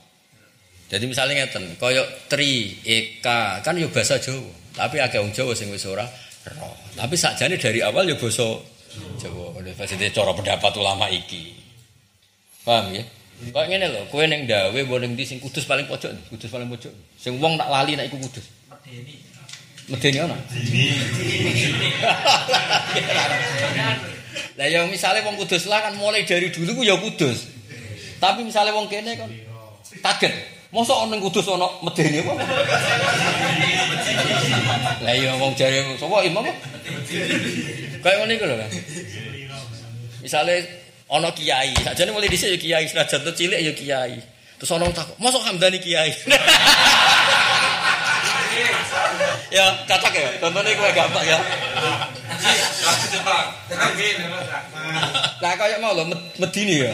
A: Jadi misalnya ngeten, koyo tri, eka, kan yo bahasa Jawa. Tapi akeh wong Jawa sing wis ora roh. Tapi sakjane dari awal yo basa Jawa. Fasite cara pendapat ulama iki. Paham ya? Kok ngene lho, kowe ning dawe mbok ning ndi sing kudus paling pojok, kudus paling pojok. Sing wong tak lali nek iku kudus. Medeni. Medeni ana? Lah ya misalnya wong kudus lah kan mulai dari dulu ku ya kudus. Tapi misalnya wong kene kan kaget. Mosok ana kudus ana medeni apa? Lah iya wong jare sapa imam? Kayak ngene iku lho kan. Misale ana kiai, sakjane mulai dhisik ya kiai, senajan tuh cilik ya kiai. Terus ana takut, "Mosok Hamdani kiai?" (laughs) ya cocok ya, contohnya gue gampang ya. Lah kaya mau lho Med- Medini ya.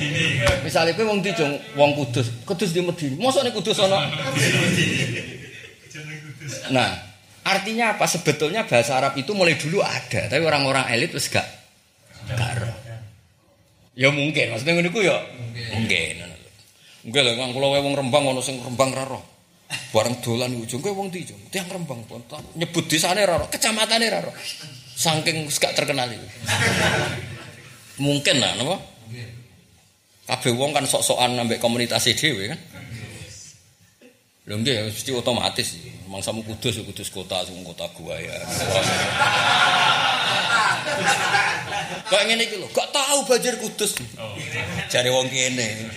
A: Misale kowe wong Dijong, wong Kudus, Kudus di Medini. Mosok ning Kudus ana. Nah, artinya apa? Sebetulnya bahasa Arab itu mulai dulu ada, tapi orang-orang elit wis gak gak ero. Ya mungkin, maksudnya ngene iku ya mungkin. Mungkin lho kang kula wong Rembang ana sing Rembang ra. Bareng dolan ujung kowe wong Dijong, tiang Rembang pun nyebut desane ra ero, kecamatane ra ero. Saking gak terkenal itu. Mungkin lah, napa? Kabeh wong kan sok-sokan ambek komunitas dhewe kan. Lho nggih mesti otomatis. Mangsamu kudus ya kudus kota, sing kota gua ya. Kok ngene iki lho, gak tahu banjir kudus. Jare wong kene.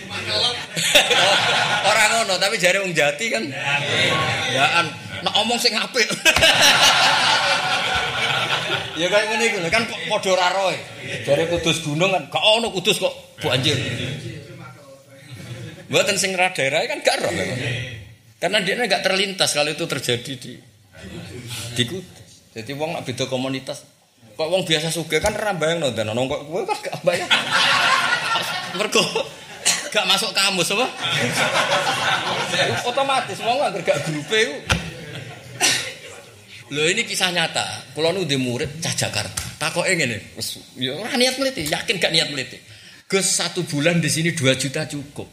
A: Ora ngono, tapi jare wong jati kan. Yaan, nak omong sing apik. Ya kayak ngene iku kan padha ora roe. Jare kudus gunung kan, gak ono kudus kok banjir. Mboten sing ra daerah kan gak roh. Karena dia nggak terlintas kalau itu terjadi di di Kudus. Jadi wong nak beda komunitas. Kok wong biasa suge kan ora bayang no dan ono kok kowe kan gak bayang. Mergo gak masuk kamus apa? Otomatis wong anggere gak grupe iku. Lho ini kisah nyata. Kulo nu di murid cah Jakarta. Takoke ngene, wis ya ora niat meliti, yakin gak niat meliti. Gus satu bulan di sini 2 juta cukup.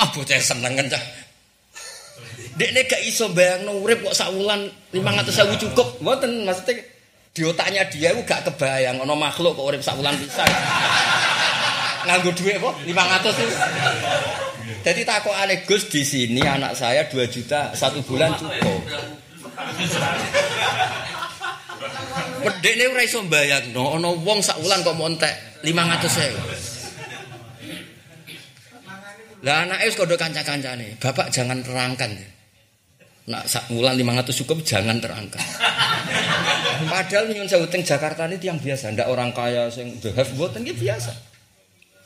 A: Ah bocah seneng kan cah. Dekne gak iso bayangno urip kok sak wulan 500.000 cukup. Mboten maksudnya di otaknya dia itu gak kebayang ono makhluk kok urip sak wulan bisa. Nganggo duit apa? 500 itu. Jadi takokane Gus di sini anak saya 2 juta satu bulan cukup. Pedekne ora iso bayangno ono wong sak wulan kok montek 500.000. Lah anake wis kodho kanca-kancane, "Bapak jangan terangkan." Nak sak wulan 500 cukup jangan terangkan. Padahal nyuwun sewu teng Jakarta ini tiang biasa, ndak orang kaya sing the have mboten iki biasa.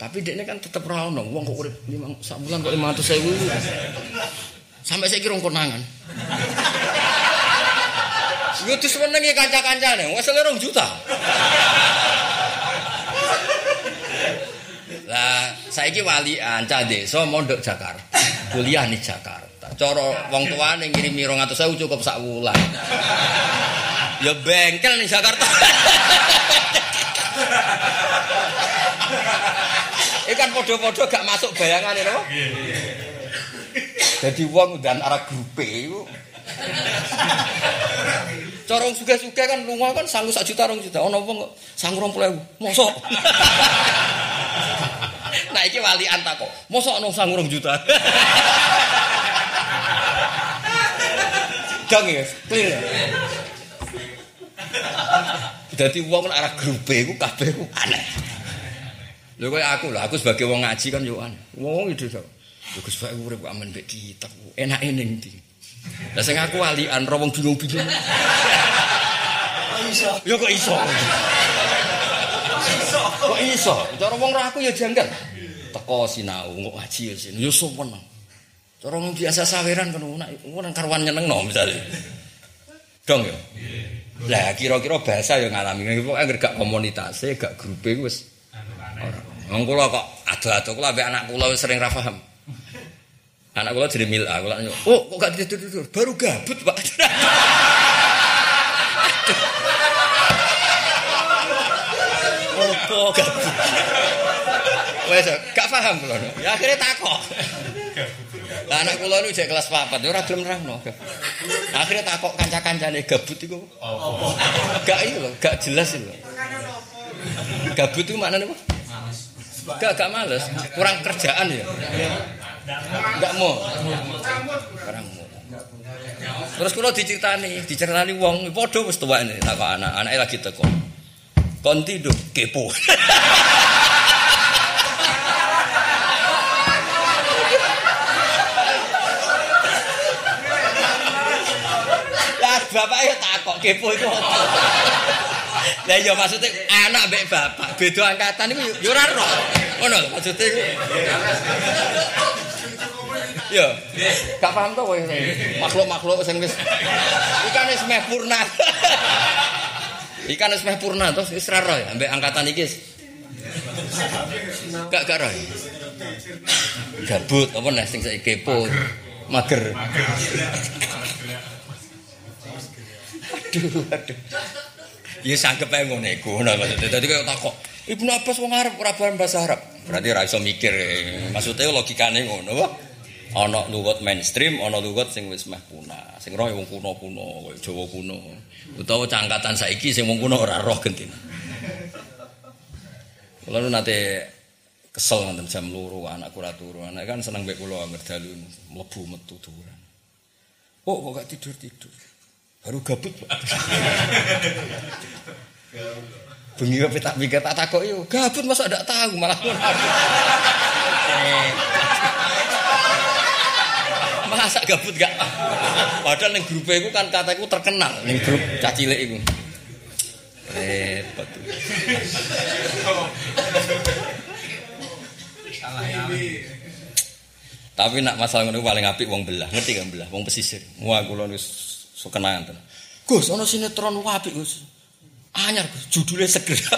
A: Tapi dekne kan tetep ra ono wong kok urip limang- sak bulan kok 500.000. Sampai saya kira konangan. Yo terus menengi kanca-kancane, wes selera juta. Lah, saiki walian cah desa mondok Jakarta. Kuliah nih Jakarta. Cara wong tuane ngirimi 200.000 cukup sak wulan. Ya bengkel nih Jakarta. Ikan podo-podo gak masuk bayangan ini, apa? Jadi wong dan arah grupe itu. Corong suga-suga kan lunga kan sanggup sak juta rong juta. Ono wong kok sanggup rong puluh Mosok. (laughs) nah iki walian tak kok. Mosok ono sanggup juta. (laughs) Dong ya, clear. ya? Dadi wong nek arah grupe iku kabeh aneh. Lho koyo aku lah, aku sebagai wong ngaji kan yo aneh. Wong itu so. Lho Gus Pak urip kok amen mbek kitab. Enake ning ndi? Lah sing aku walian ro wong bingung-bingung.
C: iso.
A: Ya kok iso. Kok iso? Cara wong ra aku ya janggal. Teko sinau kok ngaji ya sin. Ya sopan. Cara wong biasa saweran kan nek nek karuan nyenengno misalnya. Dong ya. Lah kira-kira bahasa yang ngalami pokoke anggere gak komunitas, gak grupe wis. Wong kula kok ado-ado kula ambek anak kula wis sering ra paham. Anak kula jadi mil kula nanya, "Oh, kok gak tidur-tidur? Baru gabut, Pak." Opo gabut? Wes gak paham kula. Ya akhirnya takok. Lah anak kula niku jek kelas 4, ora gelem nerangno. Akhirnya takok kanca-kancane gabut iku. Gak iki lho, gak jelas iki lho. Gabut itu maknanya apa? Gak, gak males. Kurang kerjaan ya. Gak mau. Kurang mau. Terus kalau diceritani, diceritani wong padha wis tuwek takok anak, anake lagi teko. Kon tidur kepo. Lah bapak ya takok kepo iku apa? Lah iya maksudnya anak mbek bapak beda angkatan iku yo ora. Ngono maksudnya. Yo, gak paham to kowe makhluk-makhluk sing wis ikan wis meh purna. Ikan wis meh purna to wis ra roh ya ambek angkatan iki. Gak gak roh. Gabut apa nek sing saiki kepo. Mager. Aduh, aduh. Ya sanggep ae ngene iku. Nah, maksudnya dadi kaya takok. Ibnu Abbas wong Arab ora paham bahasa Arab. Berarti ra iso mikir. Maksudnya logikane ngono wae. Ana lugat mainstream, ana lugat sing wis meh punah. Sing roh wong kuno-kuno, kaya Jawa kuno. Utawa cangkatan saiki sing wong kuno ora roh gentine. Kula nate kesel nonton jam loro anak ora turu. Anak kan seneng mek kula ngerdalu mlebu metu turunan. Oh, kok gak tidur-tidur. Baru gabut. Bengi apa tak mikir tak yo, gabut masa ndak tahu malah. Masa gabut gak? (laughs) Padahal ning grup iku kan kataku terkenal ning grup. Repot.
B: Salah ya.
A: Tapi nak masalah ngono paling apik wong belah, ngerti kan belah, wong pesisir. Wah kula wis sok kenangan tenan. Gus, ana sinetron apik Gus. Anyar Gus, judulnya segera.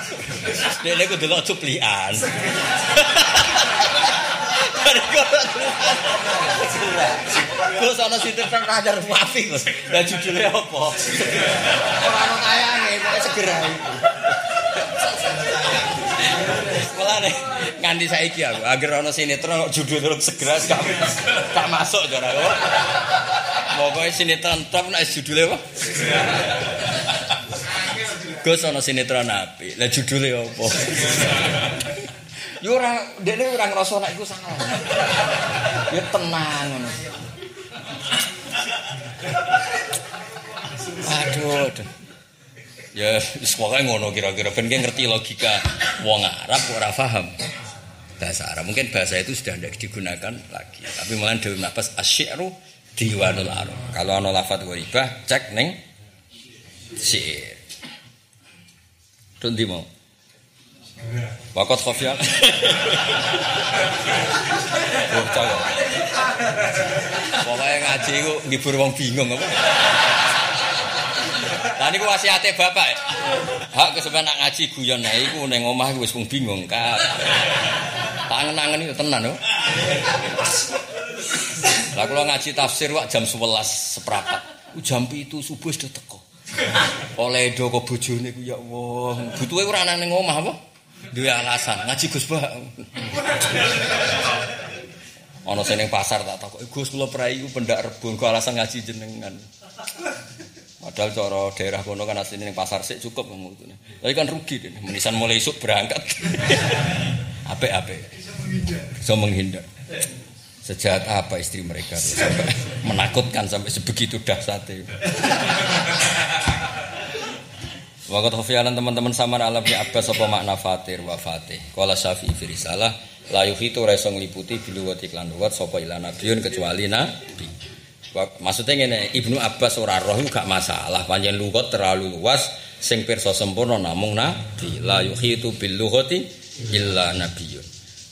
A: (laughs) Dene ku delok cuplikan. (laughs) Gus ana sinetron anyar apik Gus. Lah judulnya apa? Ora ono tayange, kok segera. Malah nih, nganti saiki aku, agar ono sinetron kok judul terus segera gak, gak masuk cara aku. Pokoknya sinetron top nek judulnya apa? Gus ono sinetron api. Lah judulnya apa? Yo ora dekne ora ngrasa nek iku salah. Ya tenang ngono. Aduh, aduh. Ya, wis ngono kira-kira ben ngerti logika wong Arab ora paham bahasa Arab. Mungkin bahasa itu sudah tidak digunakan lagi. Tapi malah Dewi Nafas asyiru diwanul Arab. Kalau ana lafat gharibah, cek ning syair. Mau. Wakot khofial. Bocah kok. Pokoknya ngaji itu ngibur wong bingung apa. Lah niku wasiate bapak. ya. Hak kesepen nak ngaji guyon ae iku ning omah wis wong bingung kan. Tak angen-angen itu tenan yo. Lah kula ngaji tafsir wak jam 11 seprapat. Ku Jam itu subuh sudah teko. Oleh do kok bojone ku ya Allah. Butuhe ora nang ning omah apa? Duwe alasan ngaji Gus. Ana sing ning pasar tak takoki Gus kula prai iku pendak rebung kok alasan ngaji jenengan. Padahal cara daerah kono kan asline ning pasar sik cukup ngomongane. Tapi kan rugi deh, menisan mulai isuk berangkat. (laughs) Apik-apik. Bisa menghindar. Sejahat apa istri mereka sampai menakutkan sampai sebegitu dahsyatnya. Wakat hofialan teman-teman samar alam ya abbas apa makna fatir wa fatih. Syafi'i fi risalah la yuhitu reso ngliputi biluwati klan luwat sapa ila nabiyun kecuali nabi. Maksudnya ngene, Ibnu Abbas ora roh gak masalah, panjen lugat terlalu luas sing pirsa sempurna namung nabi. La yuhitu bil lughati illa nabiyun.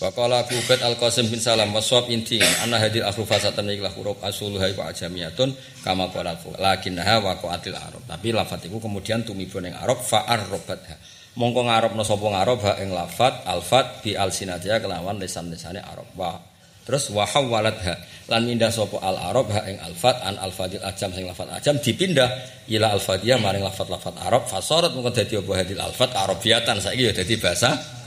A: Wa qala Abu Al-Qasim bin Salam waswab inti anna hadil ahruf fasatan ikhlas huruf asuluha iku ajamiyatun kama qala lakinnaha waqatil arab. Tapi lafat iku kemudian tumibun ing arab fa arrobatha. Mongko ngarepno sapa ngarep ha ing lafat alfat bi alsinatia kelawan lisan-lisane arab. Wa terus wa hawalatha lan mindah sapa al arab ha ing alfat an alfadil ajam sing lafat ajam dipindah ila alfadiyah maring lafat-lafat arab fasorat mongko dadi apa hadil alfat arabiyatan saiki ya dadi bahasa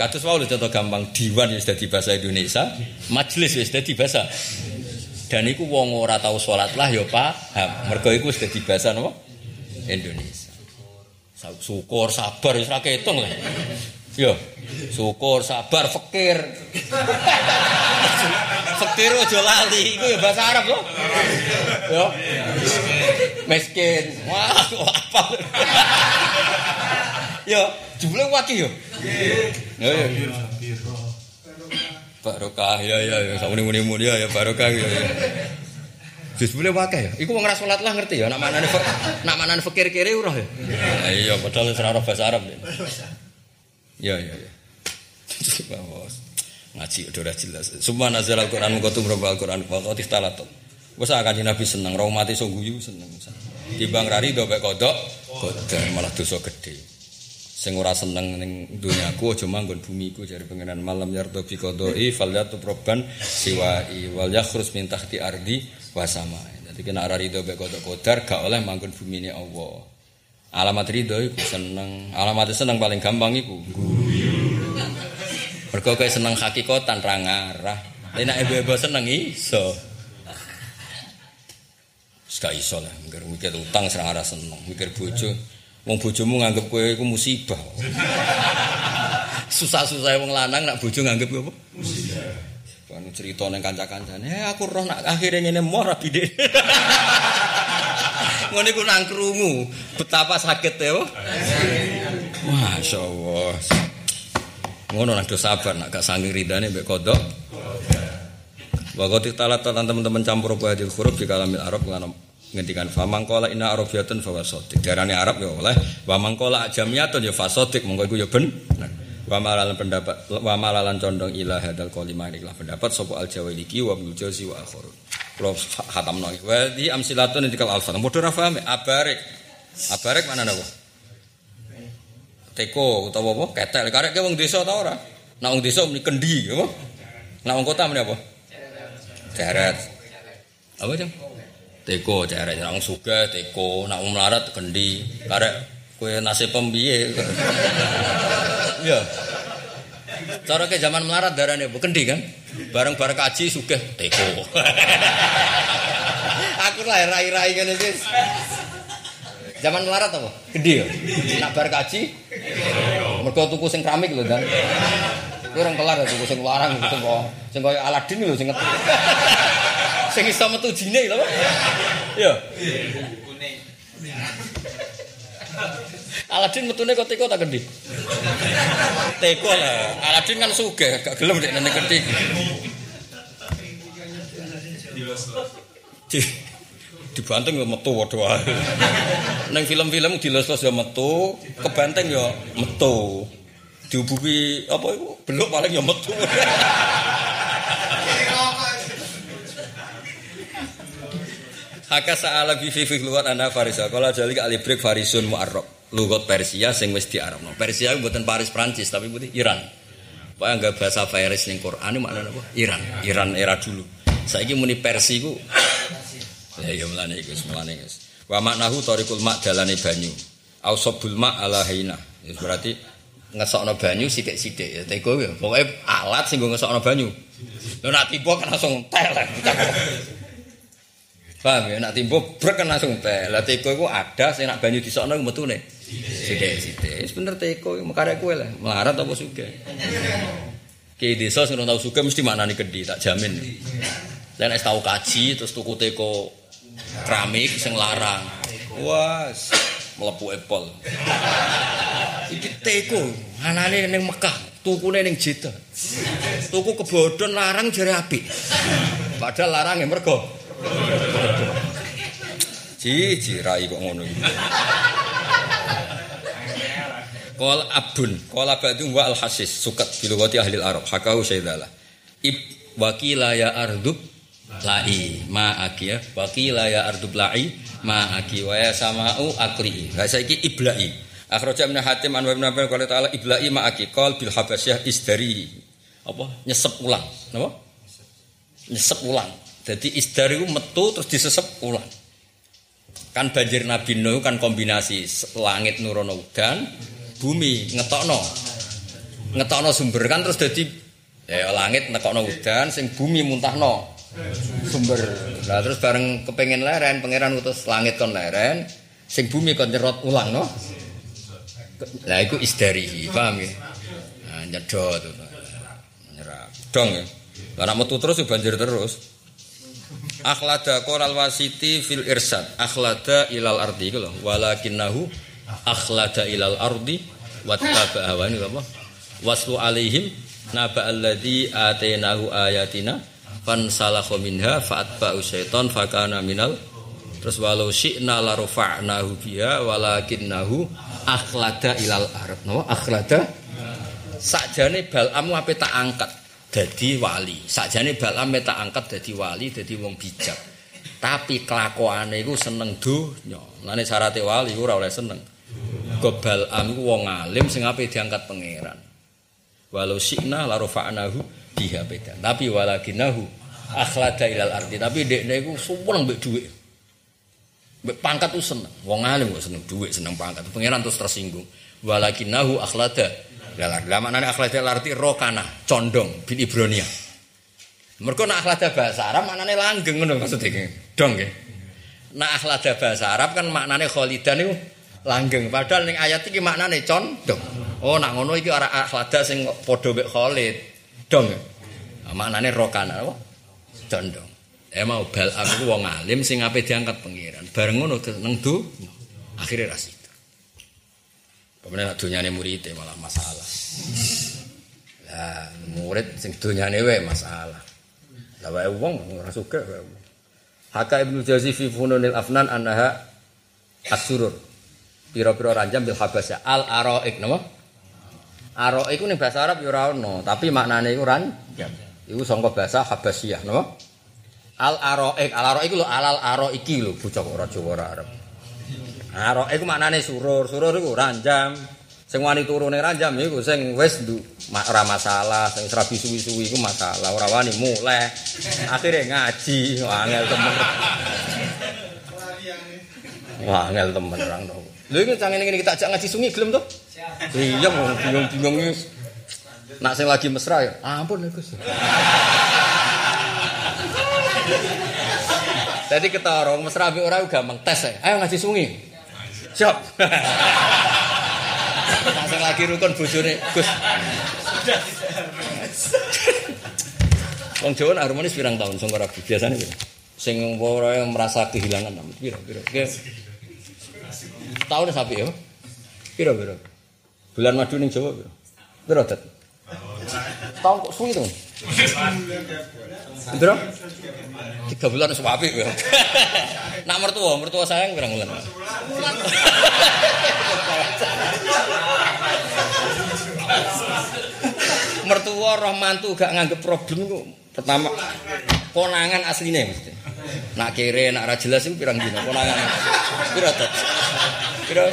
A: Kados lho contoh gampang diwan wis dadi bahasa Indonesia, majelis wis dadi bahasa. Dan iku wong ora tau salat lah ya paham. Mergo iku wis dadi bahasa napa? Indonesia. Syukur, sabar wis ra ketung. Yo, syukur, sabar, fakir. fakir aja lali, iku ya bahasa Arab loh. Yo. Miskin. Wah, apa? Yo, jumlah wakil yo. Ya ya. Barokah ya ya ya sak muni-muni muni ya ya barokah ya ya. Jus boleh wakai ya. Iku wong ra salat lah ngerti ya. Nak manane nak manane fakir kiri urah ya. Nah, iya padahal ora ora bahasa Arab. Ya ya ya. Bos. Ngaji udah ora jelas. Semua nazar Al-Qur'an mengko tumrap Al-Qur'an wa qad istalatot. Wes akan Nabi seneng, rahmati so guyu seneng. Timbang rari do mek kodok Kodar malah dosa gede. Sing ora seneng ning dunyaku aja manggon bumiku jare pengenan malam yardo bi qadai falyatu proban siwai wal yakhrus min tahti ardi wa samai. Dadi kena ora rido mek kodar gak oleh manggon bumine Allah. Alamat ridho iku seneng, alamat seneng paling gampang iku. Mergo kowe seneng hakikatan ra ngarah. Nek ibu-ibu seneng iso. Gak iso lah, mikir mikir utang serang arah seneng, mikir bojo. Wong bojomu nganggep kowe iku musibah. (laughs) Susah-susah wong lanang nak bojo nganggep apa? Musibah. Kan cerita ning kanca-kancane, "Eh aku roh nak akhire ngene moh rabi dek." (laughs) Ngono iku nang krungu, betapa sakit ya. Masya Allah. Ngono nang do sabar nak gak saking ridane mbek kodok. Wa qad talat teman-teman campur apa hadil huruf di kalamil Arab ngono ngendikan famang kola inna arabiyatun fa wasodik darane Arab ya oleh wa mangkola ajamiyatun ya fasodik monggo iku ya bener wa malalan pendapat wa malalan condong ila hadal kalimah ikhlas pendapat sapa al jawiliki wa bil jawzi wa akhirun kula khatamno wa di amsilatun dikal alfa padha ra paham abarek. Abarek mana napa? Teko utawa apa? Ketek. Karek wong desa ta ora? Nek wong desa muni kendi apa? Nek wong kota muni apa? Ceret. Apa jeng? Teko ceret. Nang suga teko. Nak melarat kendi. Karek kue nasi pembiye. (laughs) Iya. Cara ke zaman melarat darahnya bu kendi kan? Bareng bareng kaji suga teko. (laughs) Aku lah rai-rai kan itu. Zaman melarat apa? Kendi ya. Nak bareng kaji. Mereka tuku sing keramik lho kan. Kuwi orang kelar tuku sing larang kok sing koyo Aladin lho sing. (laughs) Sing iso metu jine lho. Ya. Aladin metune kok teko tak gendi. Teko lah. Aladin kan sugih, gak gelem nek nene gendi. Di dibanteng ya metu waduh wae. Ning film-film dilos-los ya metu, kebanteng ya metu. dihubungi apa itu belok paling ya metu Haka sa'ala bi fi lugat ana Farisa. Kala jalik alibrik Farisun mu'arrab. Lugat Persia sing wis diarabno. Persia mboten Paris Prancis tapi putih Iran. Pokoknya enggak bahasa Faris ning Quran maknane apa? Iran. Iran era dulu. Saiki muni Persi ku (laughs) Ya ya mulane iku mulane guys. Wa maknahu tariqul mak dalane banyu. Ausabul mak ala haina. Berarti ngesokno banyu sithik-sithik ya teko ya. Pokoke alat sing ngesokno banyu. Lho nak tiba kan langsung tel. (laughs) Paham ya nak timbo brek langsung tel. Lah teko iku ada sing nak banyu disokno metune. Sithik-sithik. Wis bener teko mekare kowe lah. Melarat apa sugih. Ki desa sing tau sugih mesti maknani gedhi tak jamin. Lah nek tau kaji terus tuku teko keramik sing larang. Wah, mlebu Apple. Iki teko, anane ning Mekah, tukune ning Jeddah. Tuku kebodhon larang jare apik. Padahal larang ya mergo. Ji, rai kok ngono iki. Qala abun, qala ba'du wa al-hasis sukat bilugati ahli al-arab hakahu sayyidala. Ib wakila ya ardub lai ma ya wakila ya ardub lai ma aki wa ya sama'u akri. Ha saiki iblai. Akhraja min Hatim an Ibnu Abbas qala ta'ala iblai ma aki qal bil habasyah isdari. Apa? Nyesep ulang. Napa? Nyesep ulang. Jadi isdari metu terus disesep ulang. Kan banjir Nabi Nuh kan kombinasi langit nurono udan, bumi ngetokno. Ngetokno sumber kan terus jadi ya langit nekokno udan, sing bumi muntahno sumber. Nah terus bareng kepengen leren, pangeran utus langit kon leren, sing bumi kon nyerot ulang no. Lah iku isdari, paham ya? Nah, nyedot nyerap. Dong ya. Lah metu terus banjir terus. Akhlada koral wasiti fil irsad. Akhlada ilal ardi itu loh. Walakinnahu akhlada ilal ardi wattaba hawani apa? Waslu alaihim naba alladhi atainahu ayatina fan salakha minha fa'atba'u syaiton fakana minal terus walau syi'na la rafa'nahu biha walakinnahu akhlada ilal ard. No, akhlada sakjane balamu ape tak angkat dadi wali. Sakjane Balam tak angkat dadi wali, dadi wong bijak. Tapi kelakuane iku seneng donya. Lane syaratnya wali ora oleh seneng. Gobal am iku wong alim sing ape diangkat pangeran. Walau syi'na la rafa'nahu biha beda. Tapi walakinahu akhlada ilal ardi. Tapi dekne iku sumpeng mbek dhuwit. Mbek pangkat tuh seneng. Wong alim kok seneng dhuwit, seneng pangkat. Pangeran terus tersinggung. Walakinahu akhlada ardi. Lah maknane akhlada ilal ardi rokana, condong bil Ibronia. Mergo nak akhlada bahasa Arab maknane langgeng ngono maksudnya. Dong nggih. Nak akhlada bahasa Arab kan maknane kholidan itu langgeng. Padahal ning ayat iki maknane condong. Oh nak ngono iki ora akhlada sing padha mek Khalid. Dong. Nah, maknane rokana apa? Condong. Eh mau bal aku wong alim sing ape diangkat pengiran. Bareng ngono neng du akhirnya ras Kemudian dunyane murid malah masalah. Lah murid sing dunyane wae masalah. Lah wae wong ora suka wae. Haka Ibnu Jauzi fi Fununil Afnan annaha asurur. Pira-pira ranjam bil habasya al araik napa? Araik iku ning bahasa Arab ya ora ono, tapi maknane iku ranjam. Iku sangka bahasa Habasyah napa? Al araik, al araik lho alal araiki lho bocah ora Jawa ora Arab. Araik iku maknane surur, surur iku ranjam. Sing wani turune ranjam iku sing wis ora masalah, sing rabi suwi-suwi iku masalah, ora wani mulai. Akhire ngaji, angel temen. Wah, angel temen orang to. Lho iki cang ngene kita ajak ngaji sungi gelem to? Iya, bingung-bingung iki. Nak sing lagi mesra ya, ampun Gus. Jadi ketara mesra mbek ora gampang tes ae. Ayo ngaji sungi. Siap. Sing lagi rukun bojone Gus. Wong Jawa harmonis pirang tahun sing ora biasane pira? Sing ora merasa kehilangan namanya pira pira. Tahun sapi ya. Pira pira. Bulan madu ning Jawa pira? Pira dat? Tahun kok suwi to? Pira? Tiga bulan suwapi ya. (laughs) Nak mertua, mertua sayang pirang bulan? (laughs) mertua roh mantu gak nganggep problem kok. Pertama konangan aslinya mesti. Nak kere nak ra jelas itu pirang dino konangan pira to? Pira?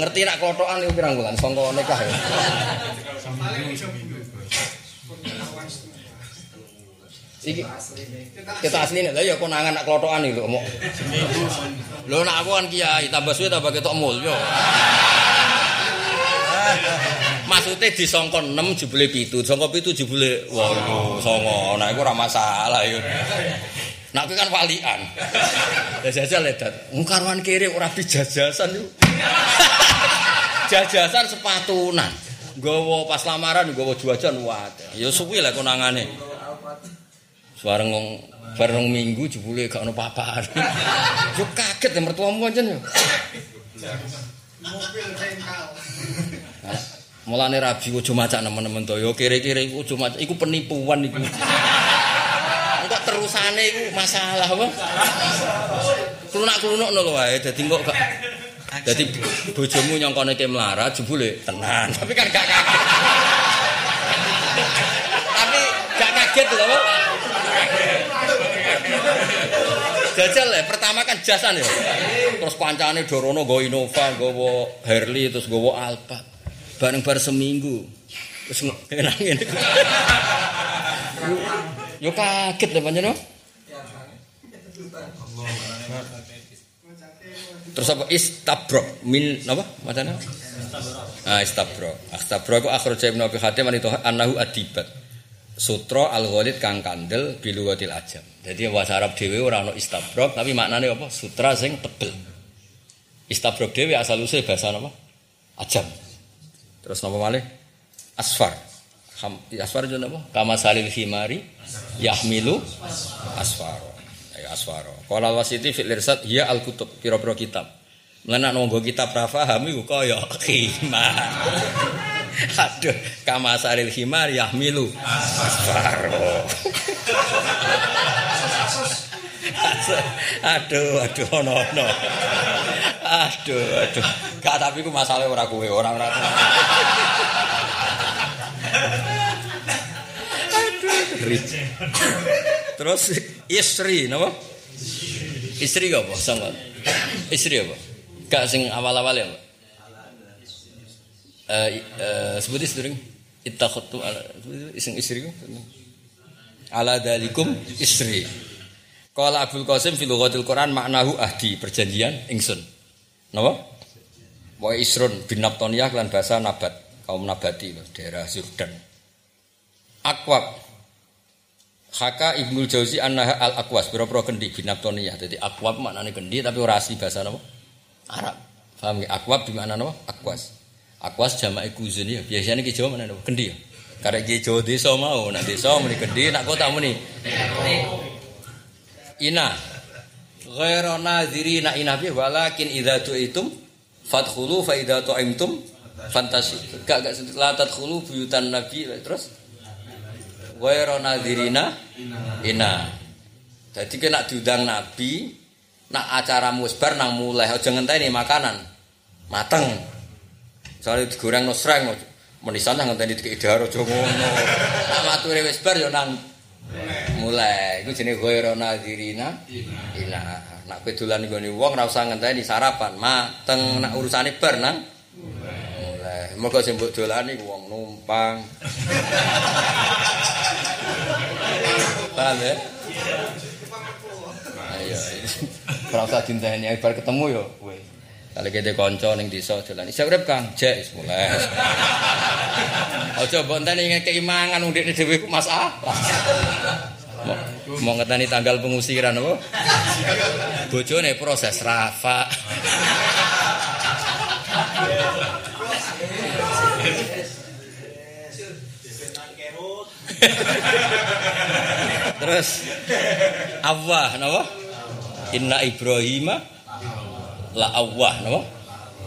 A: Ngerti nak klotokan itu pirang bulan? Sangka nikah ya Iki kita asli lah ya konangan nak klotokan itu mau. Lo nak aku kan kiai, tambah suwe tambah ketok mul yo. Maksudnya disongkon 6 jebule pitu, disongkon pitu jebule 8, songo. Nah iku ora masalah iku. Nak kan walian. Ya jajal ledat. Wong karwan kiri ora dijajasan iku. Jajasan sepatunan. Gowo pas lamaran gowo juajan wae. Ya suwi lah konangane. Suareng wong bareng minggu jebule gak ono papaan. (laughs) Yo kaget ya mertuamu pancen yo. Mobil bengkel. Mulane rabi ojo macak nemen-nemen to. Yo kire-kire iku ojo macak iku penipuan iku. Engko terusane iku masalah apa? Klunak-klunuk lho wae dadi kok gak Dadi bojomu nyongkone ke melarat jebule tenan, tapi kan gak kaget. tapi gak kaget lho. Jajal ya, pertama kan jasan ya. Terus pancane Dorono go Innova, go Harley, terus go Alphard. bareng bar seminggu. Terus ini (laughs) yo kaget lho panjenengan. Terus apa? Istabrok min apa? Macamnya ah istabrok istabrok aku akhir ibnu abi hatim itu anahu adibat sutra al ghalid kang kandel bilugatil ajam jadi bahasa Arab dhewe ora istabrok tapi maknanya apa sutra sing tebel istabrok dhewe asal usul bahasa apa ajam Terus napa malih? Asfar. Ham, asfar itu napa? Kama salil himari yahmilu asfar. Ya asfar. Qala wasiti fil irsad ya al kutub pira-pira kitab. Menak nunggu kitab ra paham iku kaya khimar. Aduh, kama salil himar yahmilu asfar. aduh, aduh, ono ono. Aduh, aduh. Gak tapi ku masalah ora kowe, ora ora. Terus istri, napa? Istri apa? Sama. Istri apa? Gak sing awal-awal ya, Pak. Eh eh sebuti sedurung ittakhadtu ala iseng istri. Ala dalikum istri. Qala Abdul Qasim fil lughatil Quran maknahu ahdi perjanjian ingsun. Napa? Wa isrun bin Nabtoniyah lan bahasa nabat kaum nabati daerah Jordan. Akwab Haka Ibnul Jauzi annaha al akwas pira-pira kendi binabtoniyah. Dadi akwab maknane kendi tapi ora asli bahasa napa? Arab. Paham ya? Akwab di mana napa? Akwas. Akwas jamak kuzun ya. Biasanya ki Jawa mana? Kendi ya. Karena ki Jawa desa mau, nak desa muni kendi, nak kota muni. Ina. Ghairu nadhirina ina bi walakin idza tu'itum fadkhulu fa idza tu'imtum fantasi. Gak gak la tadkhulu buyutan nabi terus Wairo nadirina ina. Jadi kena diundang Nabi, nak acara musbar nang mulai aja ngenteni makanan mateng. Soalnya digoreng no sreng, menisan nang ngenteni dikei daro aja ngono. Nak mature wis bar yo nang mulai. Iku jenenge wairo nadirina ina. Nak pedulan nggone wong ora usah ngenteni sarapan, mateng nak urusane bar nang mulai. Mergo sing mbok dolani wong numpang. Paham ya? Ayo. Ora usah dinteni bar ketemu yo kowe. Kali kita konco ning desa jalan. Isa urip Kang, jek wis mulai. (laughs) Aja mbok enteni ngekeki mangan wong dekne dhewe ku masalah. Mau, ngetani tanggal pengusiran apa? Bojone proses rafa. Terus Allah napa? Inna Ibrahim la Allah napa?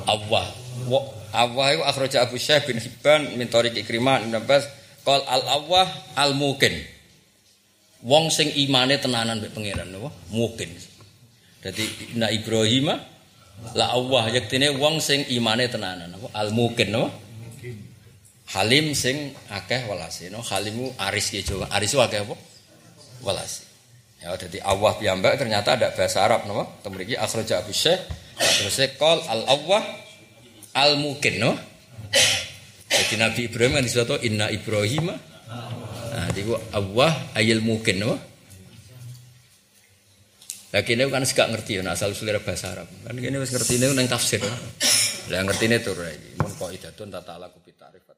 A: Allah. Wa Allah itu akhraja Abu Syekh bin Hibban min tariq Ikrimah Ibn Abbas qol al Allah al mukin. Wong sing imane tenanan mbek pangeran napa? Mukin. Dadi inna Ibrahim la Allah yektine wong sing imane tenanan napa? Al mukin napa? Halim sing akeh welase no halimu aris ki Jawa. Aris akeh apa? Welase. Ya jadi Allah piyambak ternyata ada bahasa Arab napa? Temriki akhraja Abu Syekh terus qol al Allah al mukin no. Jadi Nabi Ibrahim kan disuatu inna Ibrahim Nah, jadi Allah ayil mukin no. Lagi ini kan segak ngerti nah, asal usulnya bahasa Arab. Kan ini harus ngerti ini nang tafsir. Lah ngerti ini tuh. Mun kok idatun tata ala kupitarif